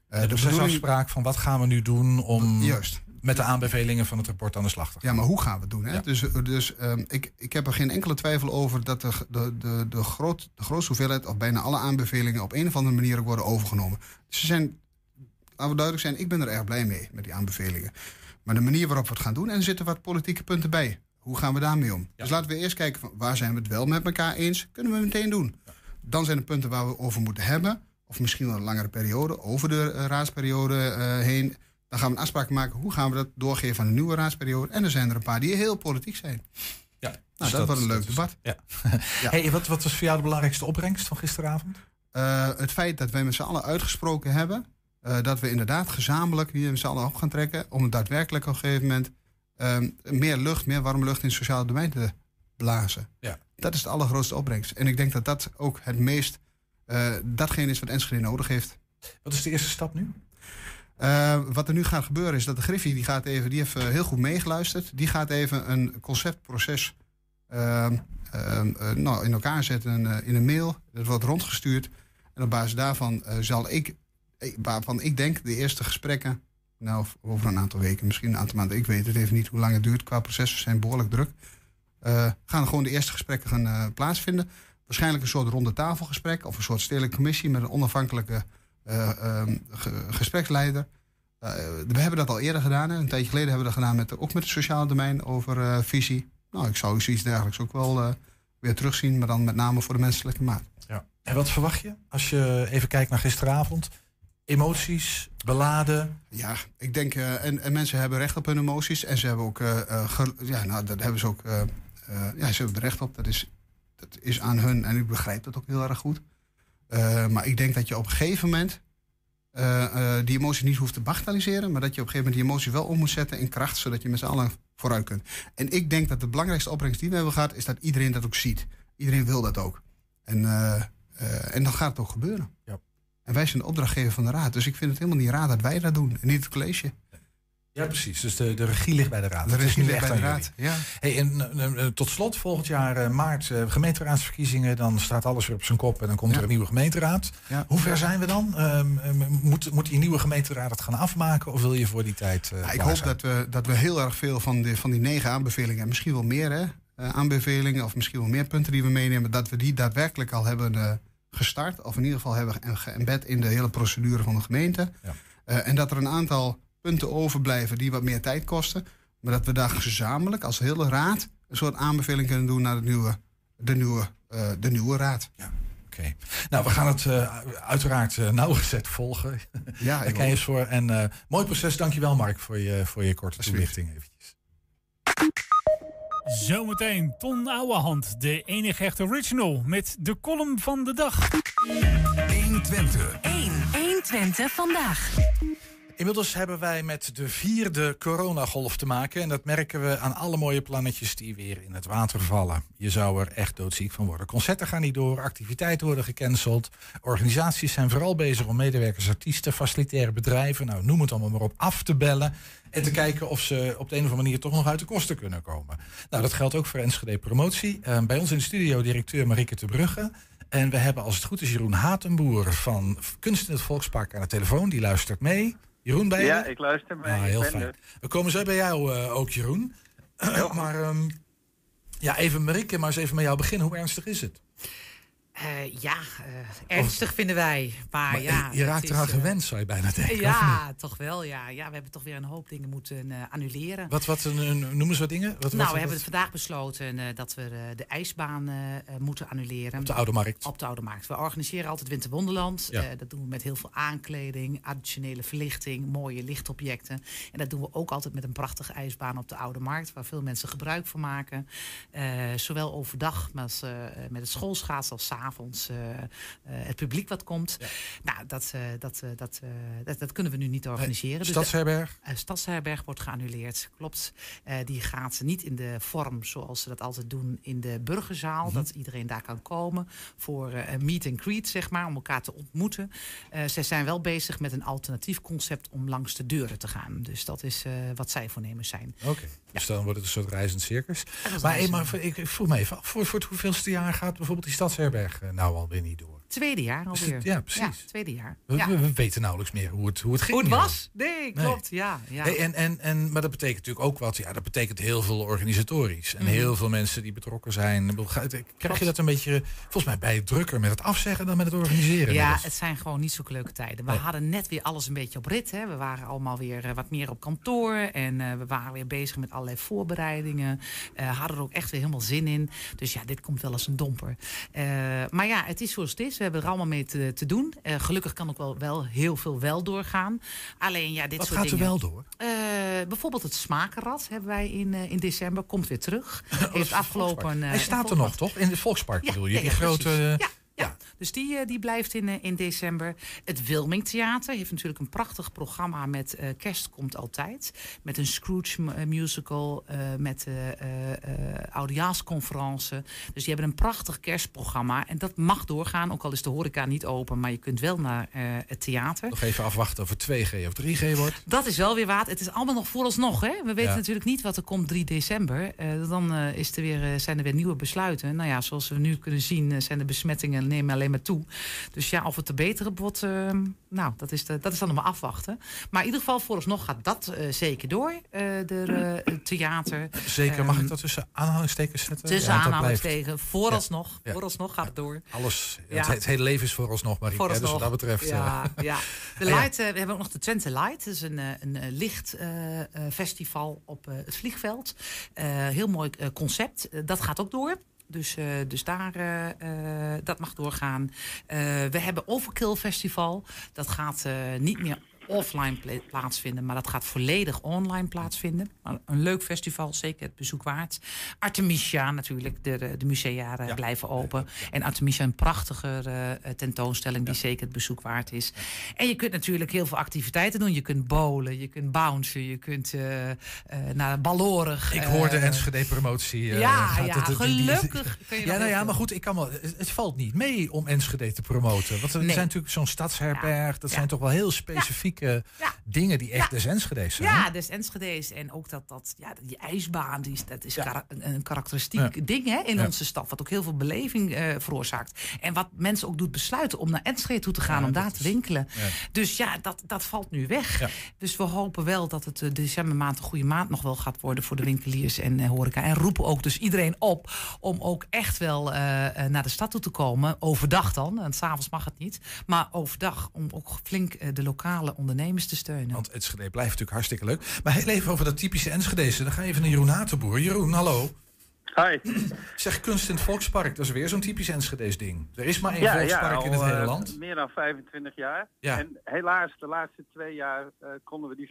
Eh, de procesafspraak van wat gaan we nu doen om Juist. met de aanbevelingen van het rapport aan de slag te gaan. Ja, maar hoe gaan we het doen? Hè? Ja. Dus, dus ehm, ik, ik heb er geen enkele twijfel over dat de, de, de, de, groot, de grootste hoeveelheid, of bijna alle aanbevelingen, op een of andere manier ook worden overgenomen. Ze zijn, laten we duidelijk zijn, ik ben er erg blij mee met die aanbevelingen. Maar de manier waarop we het gaan doen, en er zitten wat politieke punten bij. Hoe gaan we daarmee om? Dus laten we eerst kijken van waar zijn we het wel met elkaar eens. Kunnen we meteen doen. Dan zijn er punten waar we over moeten hebben. of misschien wel een langere periode, over de eh, raadsperiode eh, heen. Dan gaan we een afspraak maken, hoe gaan we dat doorgeven aan de nieuwe raadsperiode. En er zijn er een paar die heel politiek zijn. Ja, nou, dus dat, wordt een leuk is- debat. Ja. [LAUGHS] Hey, wat, wat was voor jou de belangrijkste opbrengst van gisteravond? Eh, het feit dat wij met z'n allen uitgesproken hebben... eh, dat we inderdaad gezamenlijk hier met z'n allen op gaan trekken... om daadwerkelijk op een gegeven moment... ehm, meer lucht, meer warme lucht in het sociale domein te blazen. Ja. Dat is de allergrootste opbrengst. En ik denk dat dat ook het meest... eh, datgene is wat Enschede nodig heeft. Wat is de eerste stap nu? Eh, wat er nu gaat gebeuren is dat de Griffie die gaat even, die heeft eh, heel goed meegeluisterd. Die gaat even een conceptproces ehm, ehm, eh, nou, in elkaar zetten in een mail. Dat wordt rondgestuurd. En op basis daarvan zal ik- waarvan ik denk, de eerste gesprekken, nou over een aantal weken, misschien een aantal maanden, ik weet het even niet hoe lang het duurt qua processen zijn behoorlijk druk. eh, gaan gewoon de eerste gesprekken gaan eh, plaatsvinden. Waarschijnlijk een soort ronde tafelgesprek of een soort stedelijke commissie met een onafhankelijke eh, ehm, ge- gespreksleider. We hebben dat al eerder gedaan. Hè. Een tijdje geleden hebben we dat gedaan met, ook met het sociale domein over visie. Nou, ik zou zoiets dergelijks ook wel weer terugzien, maar dan met name voor de menselijke maat. Ja. En wat verwacht je als je even kijkt naar gisteravond? Emoties, beladen? Ja, ik denk, eh, en, en mensen hebben recht op hun emoties. En ze hebben ook, eh, eh, ge- ja, nou, dat hebben ze ook, ja, ze hebben er recht op. Dat is, dat is aan hun en ik begrijp dat ook heel erg goed. Maar ik denk dat je op een gegeven moment die emoties niet hoeft te bagatelliseren. Maar dat je op een gegeven moment die emotie wel om moet zetten in kracht. Zodat je met z'n allen vooruit kunt. En ik denk dat de belangrijkste opbrengst die we hebben gehad, is dat iedereen dat ook ziet. Iedereen wil dat ook. En, en dan gaat het ook gebeuren. Ja. En wij zijn de opdrachtgever van de raad. Dus ik vind het helemaal niet raar dat wij dat doen. En niet het college. Ja, precies. Dus de, de regie ligt bij de raad. De regie ligt bij de raad, jullie. ja. Hey, en eh, eh, tot slot, volgend jaar eh, maart eh, gemeenteraadsverkiezingen. Dan staat alles weer op zijn kop en dan komt Ja. er een nieuwe gemeenteraad. Ja. Hoe ver zijn we dan? Ehm, ehm, moet, moet die nieuwe gemeenteraad het gaan afmaken? Of wil je voor die tijd eh Ja, ik hoop zijn? dat we, dat we heel erg veel van, de, van die negen aanbevelingen, en misschien wel meer hè, eh, aanbevelingen, of misschien wel meer punten die we meenemen, dat we die daadwerkelijk al hebben eh, gestart. Of in ieder geval hebben ge- geëmbed in de hele procedure van de gemeente. Eh, en dat er een aantal punten overblijven die wat meer tijd kosten. Maar dat we daar gezamenlijk als hele raad een soort aanbeveling kunnen doen naar de nieuwe, de nieuwe, eh, de nieuwe raad. Oké. Nou, we gaan het eh, uiteraard nauwgezet volgen. Ja, Daar ik ken je voor. En mooi proces. Dankjewel, Mark, voor je, voor je korte toelichting. Eventjes. Zometeen Ton Ouwehand, de enige echte original, met de column van de dag. 120. 1. 120 vandaag. Inmiddels hebben wij met de vierde coronagolf te maken. En dat merken we aan alle mooie plannetjes die weer in het water vallen. Je zou er echt doodziek van worden. Concerten gaan niet door, activiteiten worden gecanceld. Organisaties zijn vooral bezig om medewerkers, artiesten, facilitaire bedrijven, nou noem het allemaal maar op, af te bellen. En te kijken of ze op de een of andere manier toch nog uit de kosten kunnen komen. Nou, dat geldt ook voor Enschede Promotie. Eh, bij ons in de studio directeur Marieke te Brugge. En we hebben als het goed is Jeroen Hatenboer van Kunst in het Volkspark aan de telefoon. Die luistert mee. Jeroen, bij je? Ja, ik luister mee. Ah, heel ben fijn. er. We komen zo bij jou eh, ook, Jeroen. maar ehm, ja, even Marieke, maar eens even met jou beginnen. Hoe ernstig is het? Eh, ja, eh, ernstig vinden wij. Maar, Maar ja, je raakt eraan eh, gewend, zou je bijna denken. Ja, toch wel. Ja. ja, we hebben toch weer een hoop dingen moeten annuleren. Wat, wat noemen ze wat dingen? Wat, nou, wat- we hebben het vandaag besloten dat we de ijsbaan moeten annuleren. Op de Oude Markt. Op de Oude Markt. We organiseren altijd Winterwonderland. Ja. Dat doen we met heel veel aankleding, additionele verlichting, mooie lichtobjecten. En dat doen we ook altijd met een prachtige ijsbaan op de Oude Markt, waar veel mensen gebruik van maken. Zowel overdag als, met het schoolschaatsen als 's avonds eh, eh, het publiek wat komt. Nou, dat, eh, dat, dat, dat, dat kunnen we nu niet organiseren. Dus de- Stadsherberg? eh, Stadsherberg wordt geannuleerd, klopt. Die gaat niet in de vorm zoals ze dat altijd doen in de burgerzaal. Mhm. Dat iedereen daar kan komen voor een meet and greet, zeg maar, om elkaar te ontmoeten. Zij zijn wel bezig met een alternatief concept om langs de deuren te gaan. Dus dat is wat zij voornemens zijn. Oké, dus dan wordt het een soort reizend circus. Maar, hey, maar ik, vroeg me even af, voor, voor het hoeveelste jaar gaat bijvoorbeeld die Stadsherberg eh, nou alweer niet door? Tweede jaar alweer. ja, precies. tweede jaar. We, Ja. we- we weten nauwelijks meer hoe het, hoe het ging. Hoe het was? Nee, klopt. Ja, ja. Hey, en, en, en, maar dat betekent natuurlijk ook wat. Ja, dat betekent heel veel organisatorisch. En Mhm. heel veel mensen die betrokken zijn. Krijg je dat een beetje, volgens mij, bij het drukker met het afzeggen dan met het organiseren? Ja, het zijn gewoon niet zulke leuke tijden. We Nee. hadden net weer alles een beetje op rit. Hè. We waren allemaal weer eh, wat meer op kantoor. En eh, we waren weer bezig met allerlei voorbereidingen. Eh hadden er ook echt weer helemaal zin in. Dus ja, dit komt wel eens een domper. Maar ja, het is zoals het is. We hebben er allemaal mee te, te doen. Eh, gelukkig kan ook wel, wel heel veel wel doorgaan. Alleen ja, dit Wat soort gaat er wel door? Eh, bijvoorbeeld het smakenrad hebben wij in, eh, in december. Komt weer terug. [LAUGHS] Heeft afgelopen... Hij staat er nog, toch? In het Volkspark bedoel je? Die grote... Ja. Ja, dus die, eh, die blijft in, eh, in december. Het Wilming Theater heeft natuurlijk een prachtig programma met eh, Kerst komt altijd. Met een Scrooge mu- musical, eh, met oudejaarsconferentie. Dus die hebben een prachtig kerstprogramma. En dat mag doorgaan, ook al is de horeca niet open. Maar je kunt wel naar het theater. Nog even afwachten of het 2G of 3G wordt. Dat is wel weer waard. Het is allemaal nog vooralsnog. Hè? We weten Ja. natuurlijk niet wat er komt 3 december. Dan is er weer, zijn er weer nieuwe besluiten. Nou ja, zoals we nu kunnen zien zijn de besmettingen nemen alleen maar toe. Dus ja, of het te betere wordt, eh, nou, dat is, de, dat is dan nog maar afwachten. Maar in ieder geval, vooralsnog gaat dat eh, zeker door. eh, de, eh, het theater. Zeker, mag Ehm, ik dat tussen aanhalingstekens zetten? Tussen Ja, aanhalingstekens. Vooralsnog. Ja. Vooralsnog gaat het door. Alles, Ja. het, het hele leven is vooralsnog, Marieke. hè, Dus wat dat betreft... Ja, ja. [LAUGHS] De Ah. Light, we hebben ook nog de Twente Light. Dat is een, een eh, lichtfestival op eh, het vliegveld. Eh, heel mooi concept. Dat gaat ook door. Dus, eh, dus daar, eh, eh, dat mag doorgaan. We hebben Overkill Festival. Dat gaat niet meer offline pla- plaatsvinden, maar dat gaat volledig online plaatsvinden. Een leuk festival, zeker het bezoek waard. Artemisia natuurlijk, de, de musea eh, blijven open. En Artemisia een prachtige eh, tentoonstelling die zeker het bezoek waard is. En je kunt natuurlijk heel veel activiteiten doen. Je kunt bowlen, je kunt bouncen, je kunt eh, eh, naar ballorig. Ik hoor de eh, Enschede-promotie. eh, ja, ja, het- gelukkig kun je nog Ja, nou ja, maar goed, ik kan wel, het, het valt niet mee om Enschede te promoten. Want er Nee. zijn natuurlijk zo'n stadsherberg. Dat zijn toch wel heel dingen die echt de Enschede's zijn. Ja, dus Enschede's. En ook dat, dat ja, die ijsbaan, die, is- dat is een, een karakteristiek Ja. ding hè, in Ja. onze stad. Wat ook heel veel beleving eh, veroorzaakt. En wat mensen ook doet besluiten om naar Enschede toe te gaan. om daar te winkelen. Ja. Dus ja, dat, dat valt nu weg. Ja. Dus we hopen wel dat het de decembermaand een goede maand nog wel gaat worden voor de winkeliers en eh, horeca. En roepen ook dus iedereen op om ook echt wel naar de stad toe te komen. Overdag dan, want s'avonds mag het niet. Maar overdag om ook flink de lokale ondernemers te steunen. Want Enschede blijft natuurlijk hartstikke leuk. Maar heel even over dat typische Enschede's. Dan ga je even naar Jeroen Hatenboer. Jeroen, hallo. Hi. Zeg kunst in het Volkspark. Dat is weer zo'n typisch Enschede's ding. Er is maar één Ja, Volkspark ja, in het hele eh, land. Meer dan 25 jaar. Ja. En helaas, de laatste twee jaar eh, konden we die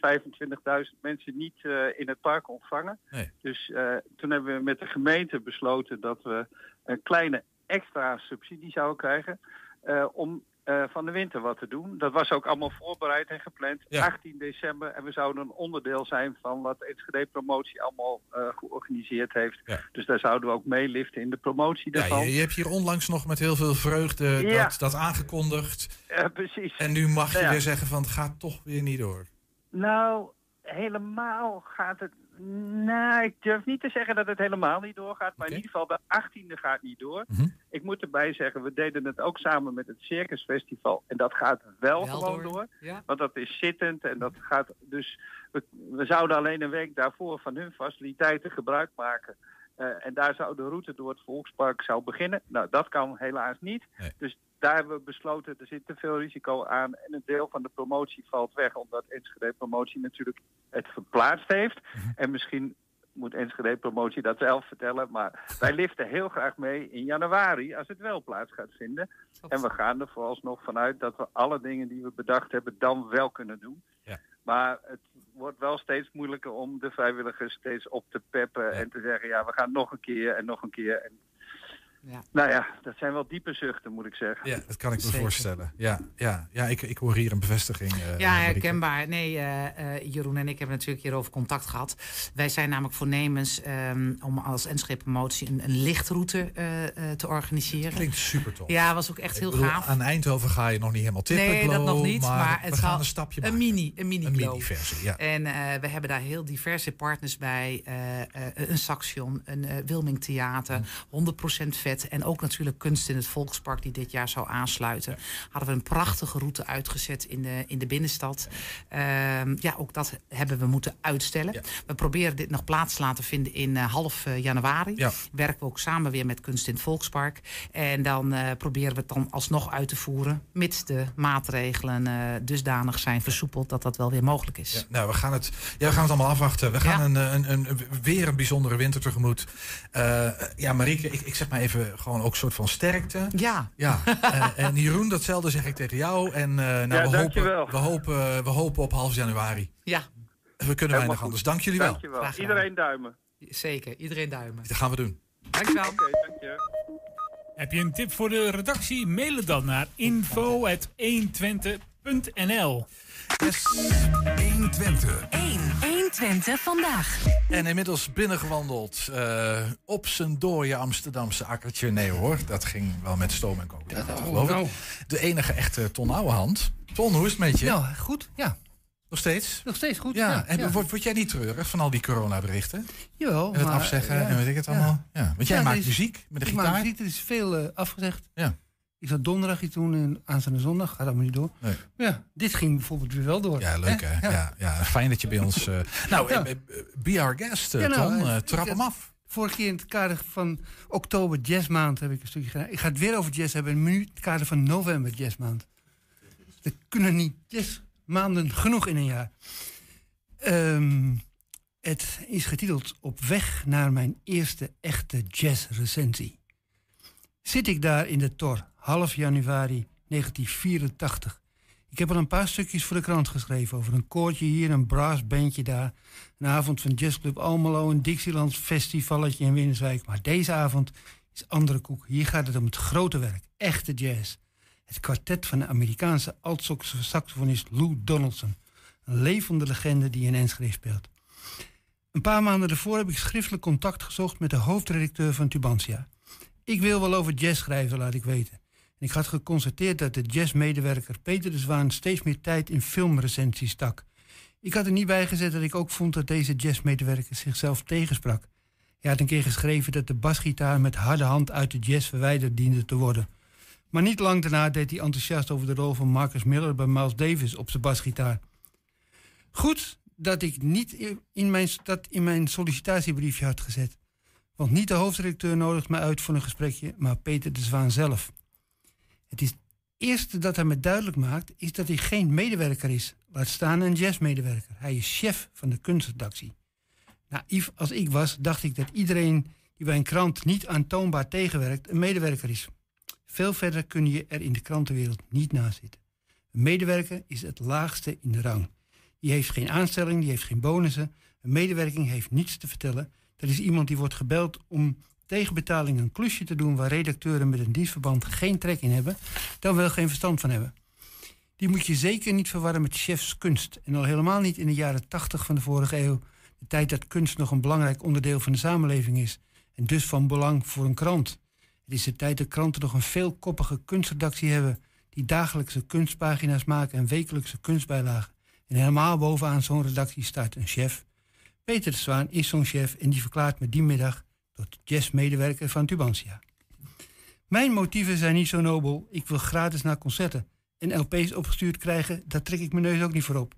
25.000 mensen niet eh, in het park ontvangen. Nee. Dus eh, toen hebben we met de gemeente besloten dat we een kleine extra subsidie zouden krijgen. eh, om eh, van de winter wat te doen. Dat was ook allemaal voorbereid en gepland. 18 december. En we zouden een onderdeel zijn van wat Enschede Promotie allemaal eh, georganiseerd heeft. Dus daar zouden we ook meeliften in de promotie Ja, daarvan. je, je hebt hier onlangs nog met heel veel vreugde Ja. dat, dat aangekondigd. Ja, precies. En nu mag je ja. weer zeggen van het gaat toch weer niet door. Nou, helemaal gaat het... Nou, ik durf niet te zeggen dat het helemaal niet doorgaat. Maar in ieder geval de 18e gaat niet door. Mhm. Ik moet erbij zeggen, we deden het ook samen met het Circus Festival. En dat gaat wel, Wel gewoon door, door. ja. Want dat is zittend en dat gaat dus... We, we zouden alleen een week daarvoor van hun faciliteiten gebruik maken. Eh, en daar zou de route door het Volkspark zou beginnen. Nou, dat kan helaas niet. Dus daar hebben we besloten, er zit te veel risico aan. En een deel van de promotie valt weg, omdat Enschede Promotie natuurlijk het verplaatst heeft. En misschien moet Enschede Promotie dat zelf vertellen. Maar wij liften heel graag mee in januari, als het wel plaats gaat vinden. En we gaan er vooralsnog vanuit dat we alle dingen die we bedacht hebben dan wel kunnen doen. Ja. Maar het wordt wel steeds moeilijker om de vrijwilligers steeds op te peppen en te zeggen, ja, we gaan nog een keer en nog een keer. En, Ja. Nou ja, dat zijn wel diepe zuchten, moet ik zeggen. Ja, dat kan ik me Zeker. voorstellen. Ja, ja, ja ik, ik hoor hier een bevestiging. eh, Ja, herkenbaar. Nee, eh, eh, Jeroen en ik hebben natuurlijk hierover contact gehad. Wij zijn namelijk voornemens ehm, om als Enschede Promotie een, een lichtroute eh, eh, te organiseren. Klinkt super tof. Ja, was ook echt Ik heel bedoel, gaaf. Aan Eindhoven ga je nog niet helemaal tippen. Nee, dat nog niet. Maar, Maar, het we gaan een stapje een maken. mini, een mini, Een glow. mini-versie, ja. En eh, we hebben daar heel diverse partners bij. eh, eh, een Saxion, een eh, Wilming Theater, 100% vet. En ook natuurlijk kunst in het Volkspark die dit jaar zou aansluiten. Hadden we een prachtige route uitgezet in de, in de binnenstad. Ehm, ja, ook dat hebben we moeten uitstellen. We proberen dit nog plaats te laten vinden in eh, half eh, januari. Ja. Werken we ook samen weer met Kunst in het Volkspark. En dan eh, proberen we het dan alsnog uit te voeren. Mits de maatregelen dusdanig zijn versoepeld dat dat wel weer mogelijk is. Ja, nou, we gaan, het, ja, we gaan het allemaal afwachten. We gaan een, een, een, weer een bijzondere winter tegemoet. Ja, Marieke, ik, ik zeg maar even gewoon ook een soort van sterkte. Ja. ja. Eh, en Jeroen, datzelfde zeg ik tegen jou. En eh, nou, Ja, we, dankjewel. hopen, we, hopen, we hopen op half januari. Ja. We kunnen Helemaal weinig goed. anders. Dank jullie wel. Dankjewel. Iedereen duimen. Zeker, iedereen duimen. Dat gaan we doen. Dankjewel. Oké, dank je. Heb je een tip voor de redactie? Mail het dan naar info.120.nl. Yes. 120. 1. 120 vandaag. En inmiddels binnengewandeld eh, op zijn dooie Amsterdamse akkertje. Nee hoor, dat ging wel met stoom en koken. Dat geloof nou. ik. De enige echte Ton Ouwehand. Ton, hoe is het met je? Nou, goed, ja. Nog steeds? Nog steeds goed. Ja, ja, en ja. Word, word jij niet treurig van al die coronaberichten? Jawel, En het maar, afzeggen ja. en weet ik het allemaal? Ja. Want jij Ja, maakt is- muziek met de ik maak gitaar? muziek, er is veel eh, afgezegd. Ja. Ik zat donderdag iets doen en aanstaande zondag, gaat allemaal niet door. Nee. Maar Ja, dit ging bijvoorbeeld weer wel door. Ja, leuk hè? Ja. Ja, fijn dat je bij ons... eh, [LAUGHS] nou, Ja. eh, be our guest, eh, Ja, nou, eh, Eh, trap ik- hem af. Vorige keer in het kader van oktober jazzmaand heb ik een stukje gedaan. Ik ga het weer over jazz hebben, maar nu in het kader van november jazzmaand. Er kunnen niet jazzmaanden genoeg in een jaar. Ehm, het is getiteld Op weg naar mijn eerste echte jazzrecensie. Zit ik daar in de Tor, half januari 1984. Ik heb al een paar stukjes voor de krant geschreven over een koortje hier, een brassbandje daar. Een avond van Jazzclub Almelo, een Dixielands festivalletje in Winnerswijk. Maar deze avond is andere koek. Hier gaat het om het grote werk, echte jazz. Het kwartet van de Amerikaanse alt-saxofonist Lou Donaldson. Een levende legende die in Enschede speelt. Een paar maanden ervoor heb ik schriftelijk contact gezocht met de hoofdredacteur van Tubantia. Ik wil wel over jazz schrijven, laat ik weten. Ik had geconstateerd dat de jazzmedewerker Peter de Zwaan steeds meer tijd in filmrecensies stak. Ik had er niet bij gezet dat ik ook vond dat deze jazzmedewerker zichzelf tegensprak. Hij had een keer geschreven dat de basgitaar met harde hand uit de jazz verwijderd diende te worden. Maar niet lang daarna deed hij enthousiast over de rol van Marcus Miller bij Miles Davis op zijn basgitaar. Goed dat ik niet in mijn, dat in mijn sollicitatiebriefje had gezet. Want niet de hoofdredacteur nodigt me uit voor een gesprekje, maar Peter de Zwaan zelf. Het eerste dat hij me duidelijk maakt, is dat hij geen medewerker is. Laat staan een jazzmedewerker. Hij is chef van de kunstredactie. Naïef als ik was, dacht ik dat iedereen die bij een krant niet aantoonbaar tegenwerkt, een medewerker is. Veel verder kun je er in de krantenwereld niet naast zitten. Een medewerker is het laagste in de rang. Die heeft geen aanstelling, die heeft geen bonussen. Een medewerking heeft niets te vertellen. Dat is iemand die wordt gebeld om tegen betaling een klusje te doen waar redacteuren met een dienstverband geen trek in hebben, dan wel geen verstand van hebben. Die moet je zeker niet verwarren met chefs kunst. En al helemaal niet in de jaren tachtig van de vorige eeuw. De tijd dat kunst nog een belangrijk onderdeel van de samenleving is. En dus van belang voor een krant. Het is de tijd dat kranten nog een veelkoppige kunstredactie hebben. Die dagelijkse kunstpagina's maken en wekelijkse kunstbijlagen. En helemaal bovenaan zo'n redactie staat een chef. Peter de Zwaan is zo'n chef en die verklaart me die middag tot jazzmedewerker van Tubantia. Mijn motieven zijn niet zo nobel. Ik wil gratis naar concerten. En LP's opgestuurd krijgen, daar trek ik mijn neus ook niet voor op.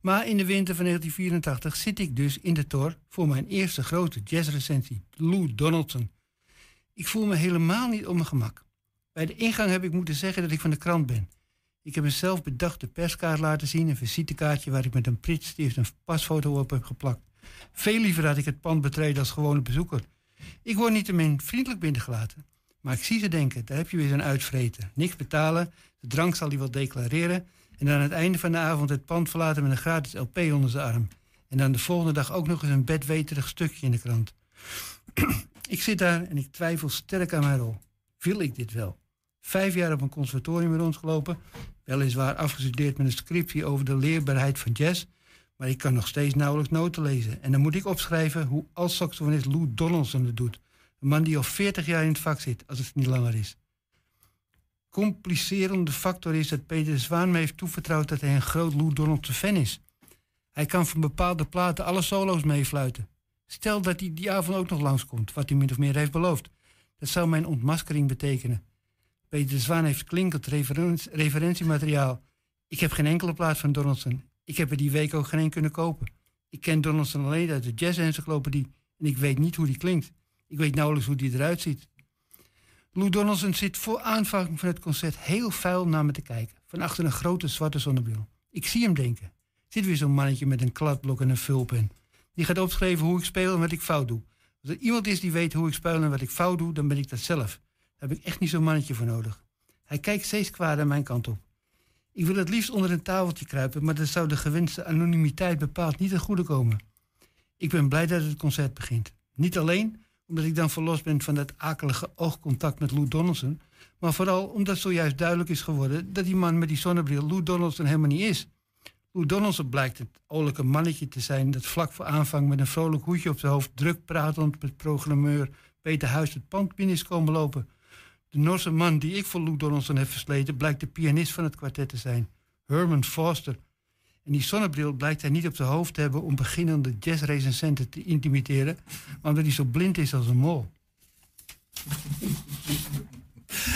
Maar in de winter van 1984 zit ik dus in de Tor voor mijn eerste grote jazzrecensie, Lou Donaldson. Ik voel me helemaal niet op mijn gemak. Bij de ingang heb ik moeten zeggen dat ik van de krant ben. Ik heb een zelfbedachte perskaart laten zien, een visitekaartje waar ik met een pritstift een pasfoto op heb geplakt. Veel liever had ik het pand betreden als gewone bezoeker. Ik word niet min vriendelijk binnengelaten. Maar ik zie ze denken, daar heb je weer zo'n uitvreter. Niks betalen, de drank zal hij wel declareren... en dan aan het einde van de avond het pand verlaten met een gratis LP onder zijn arm. En dan de volgende dag ook nog eens een bedweterig stukje in de krant. [CLEARS THROAT] ik zit daar en ik twijfel sterk aan mijn rol. Wil ik dit wel? Vijf jaar op een conservatorium rondgelopen... weliswaar afgestudeerd met een scriptie over de leerbaarheid van jazz... maar ik kan nog steeds nauwelijks noten lezen. En dan moet ik opschrijven hoe als saxofonist Lou Donaldson het doet... Een man die al 40 jaar in het vak zit, als het niet langer is. Complicerende factor is dat Peter de Zwaan me heeft toevertrouwd dat hij een groot Lou Donaldson fan is. Hij kan van bepaalde platen alle solo's meefluiten. Stel dat hij die avond ook nog langskomt, wat hij min of meer heeft beloofd. Dat zou mijn ontmaskering betekenen. Peter de Zwaan heeft klinkend referen- referentiemateriaal. Ik heb geen enkele plaat van Donaldson. Ik heb er die week ook geen een kunnen kopen. Ik ken Donaldson alleen uit de jazz-encyclopedie en ik weet niet hoe die klinkt. Ik weet nauwelijks hoe die eruit ziet. Lou Donaldson zit voor aanvang van het concert heel vuil naar me te kijken. Van achter een grote zwarte zonnebril. Ik zie hem denken. Zit weer zo'n mannetje met een kladblok en een vulpen. Die gaat opschrijven hoe ik speel en wat ik fout doe. Als er iemand is die weet hoe ik speel en wat ik fout doe, dan ben ik dat zelf. Daar heb ik echt niet zo'n mannetje voor nodig. Hij kijkt steeds kwaad mijn kant op. Ik wil het liefst onder een tafeltje kruipen, maar dat zou de gewenste anonimiteit bepaald niet ten goede komen. Ik ben blij dat het concert begint. Niet alleen omdat ik dan verlost ben van dat akelige oogcontact met Lou Donaldson, maar vooral omdat zojuist duidelijk is geworden dat die man met die zonnebril Lou Donaldson helemaal niet is. Lou Donaldson blijkt het oorlijke mannetje te zijn dat vlak voor aanvang met een vrolijk hoedje op zijn hoofd druk pratend met programmeur Peter Huis het pand binnen is komen lopen. De Norse man die ik voor Lou Donaldson heb versleten blijkt de pianist van het kwartet te zijn, Herman Foster. En die zonnebril blijkt hij niet op zijn hoofd te hebben om beginnende jazzrecensenten te intimideren, maar omdat hij zo blind is als een mol.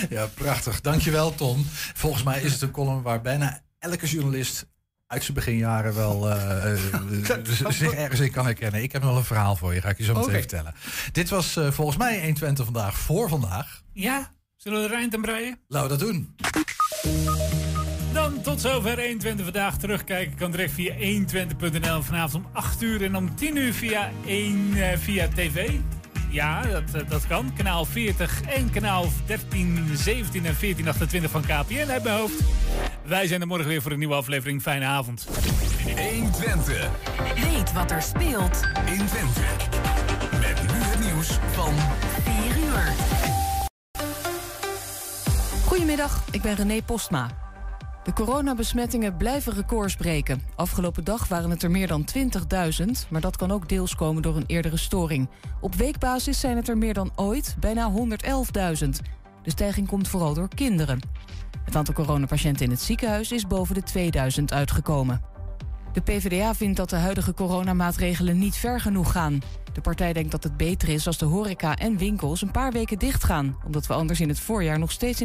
Ja, prachtig. Dankjewel, Tom. Volgens mij is het een column waar bijna elke journalist uit zijn beginjaren wel eh, eh, [LAUGHS] zich ergens in kan herkennen. Ik heb nog wel een verhaal voor je, ga ik je zo meteen vertellen. Dit was eh, volgens mij 120 vandaag voor vandaag. Ja, zullen we er eind aan breien? Laten we dat doen. Dan tot zover 120 vandaag. Terugkijken kan direct via 120.nl. Vanavond om 8 uur en om 10 uur via, 1, eh, via tv. Ja, dat, eh, dat kan. Kanaal 40 en kanaal 13, 17 en 14, 28 van KPN mijn hoofd. Wij zijn er morgen weer voor een nieuwe aflevering. Fijne avond. 120. Weet wat er speelt in Twente. Met nu het nieuws van 4 uur. Goedemiddag, ik ben René Postma. De coronabesmettingen blijven records breken. Afgelopen dag waren het er meer dan 20.000, maar dat kan ook deels komen door een eerdere storing. Op weekbasis zijn het er meer dan ooit, bijna 111.000. De stijging komt vooral door kinderen. Het aantal coronapatiënten in het ziekenhuis is boven de 2000 uitgekomen. De PvdA vindt dat de huidige coronamaatregelen niet ver genoeg gaan. De partij denkt dat het beter is als de horeca en winkels een paar weken dichtgaan, omdat we anders in het voorjaar nog steeds in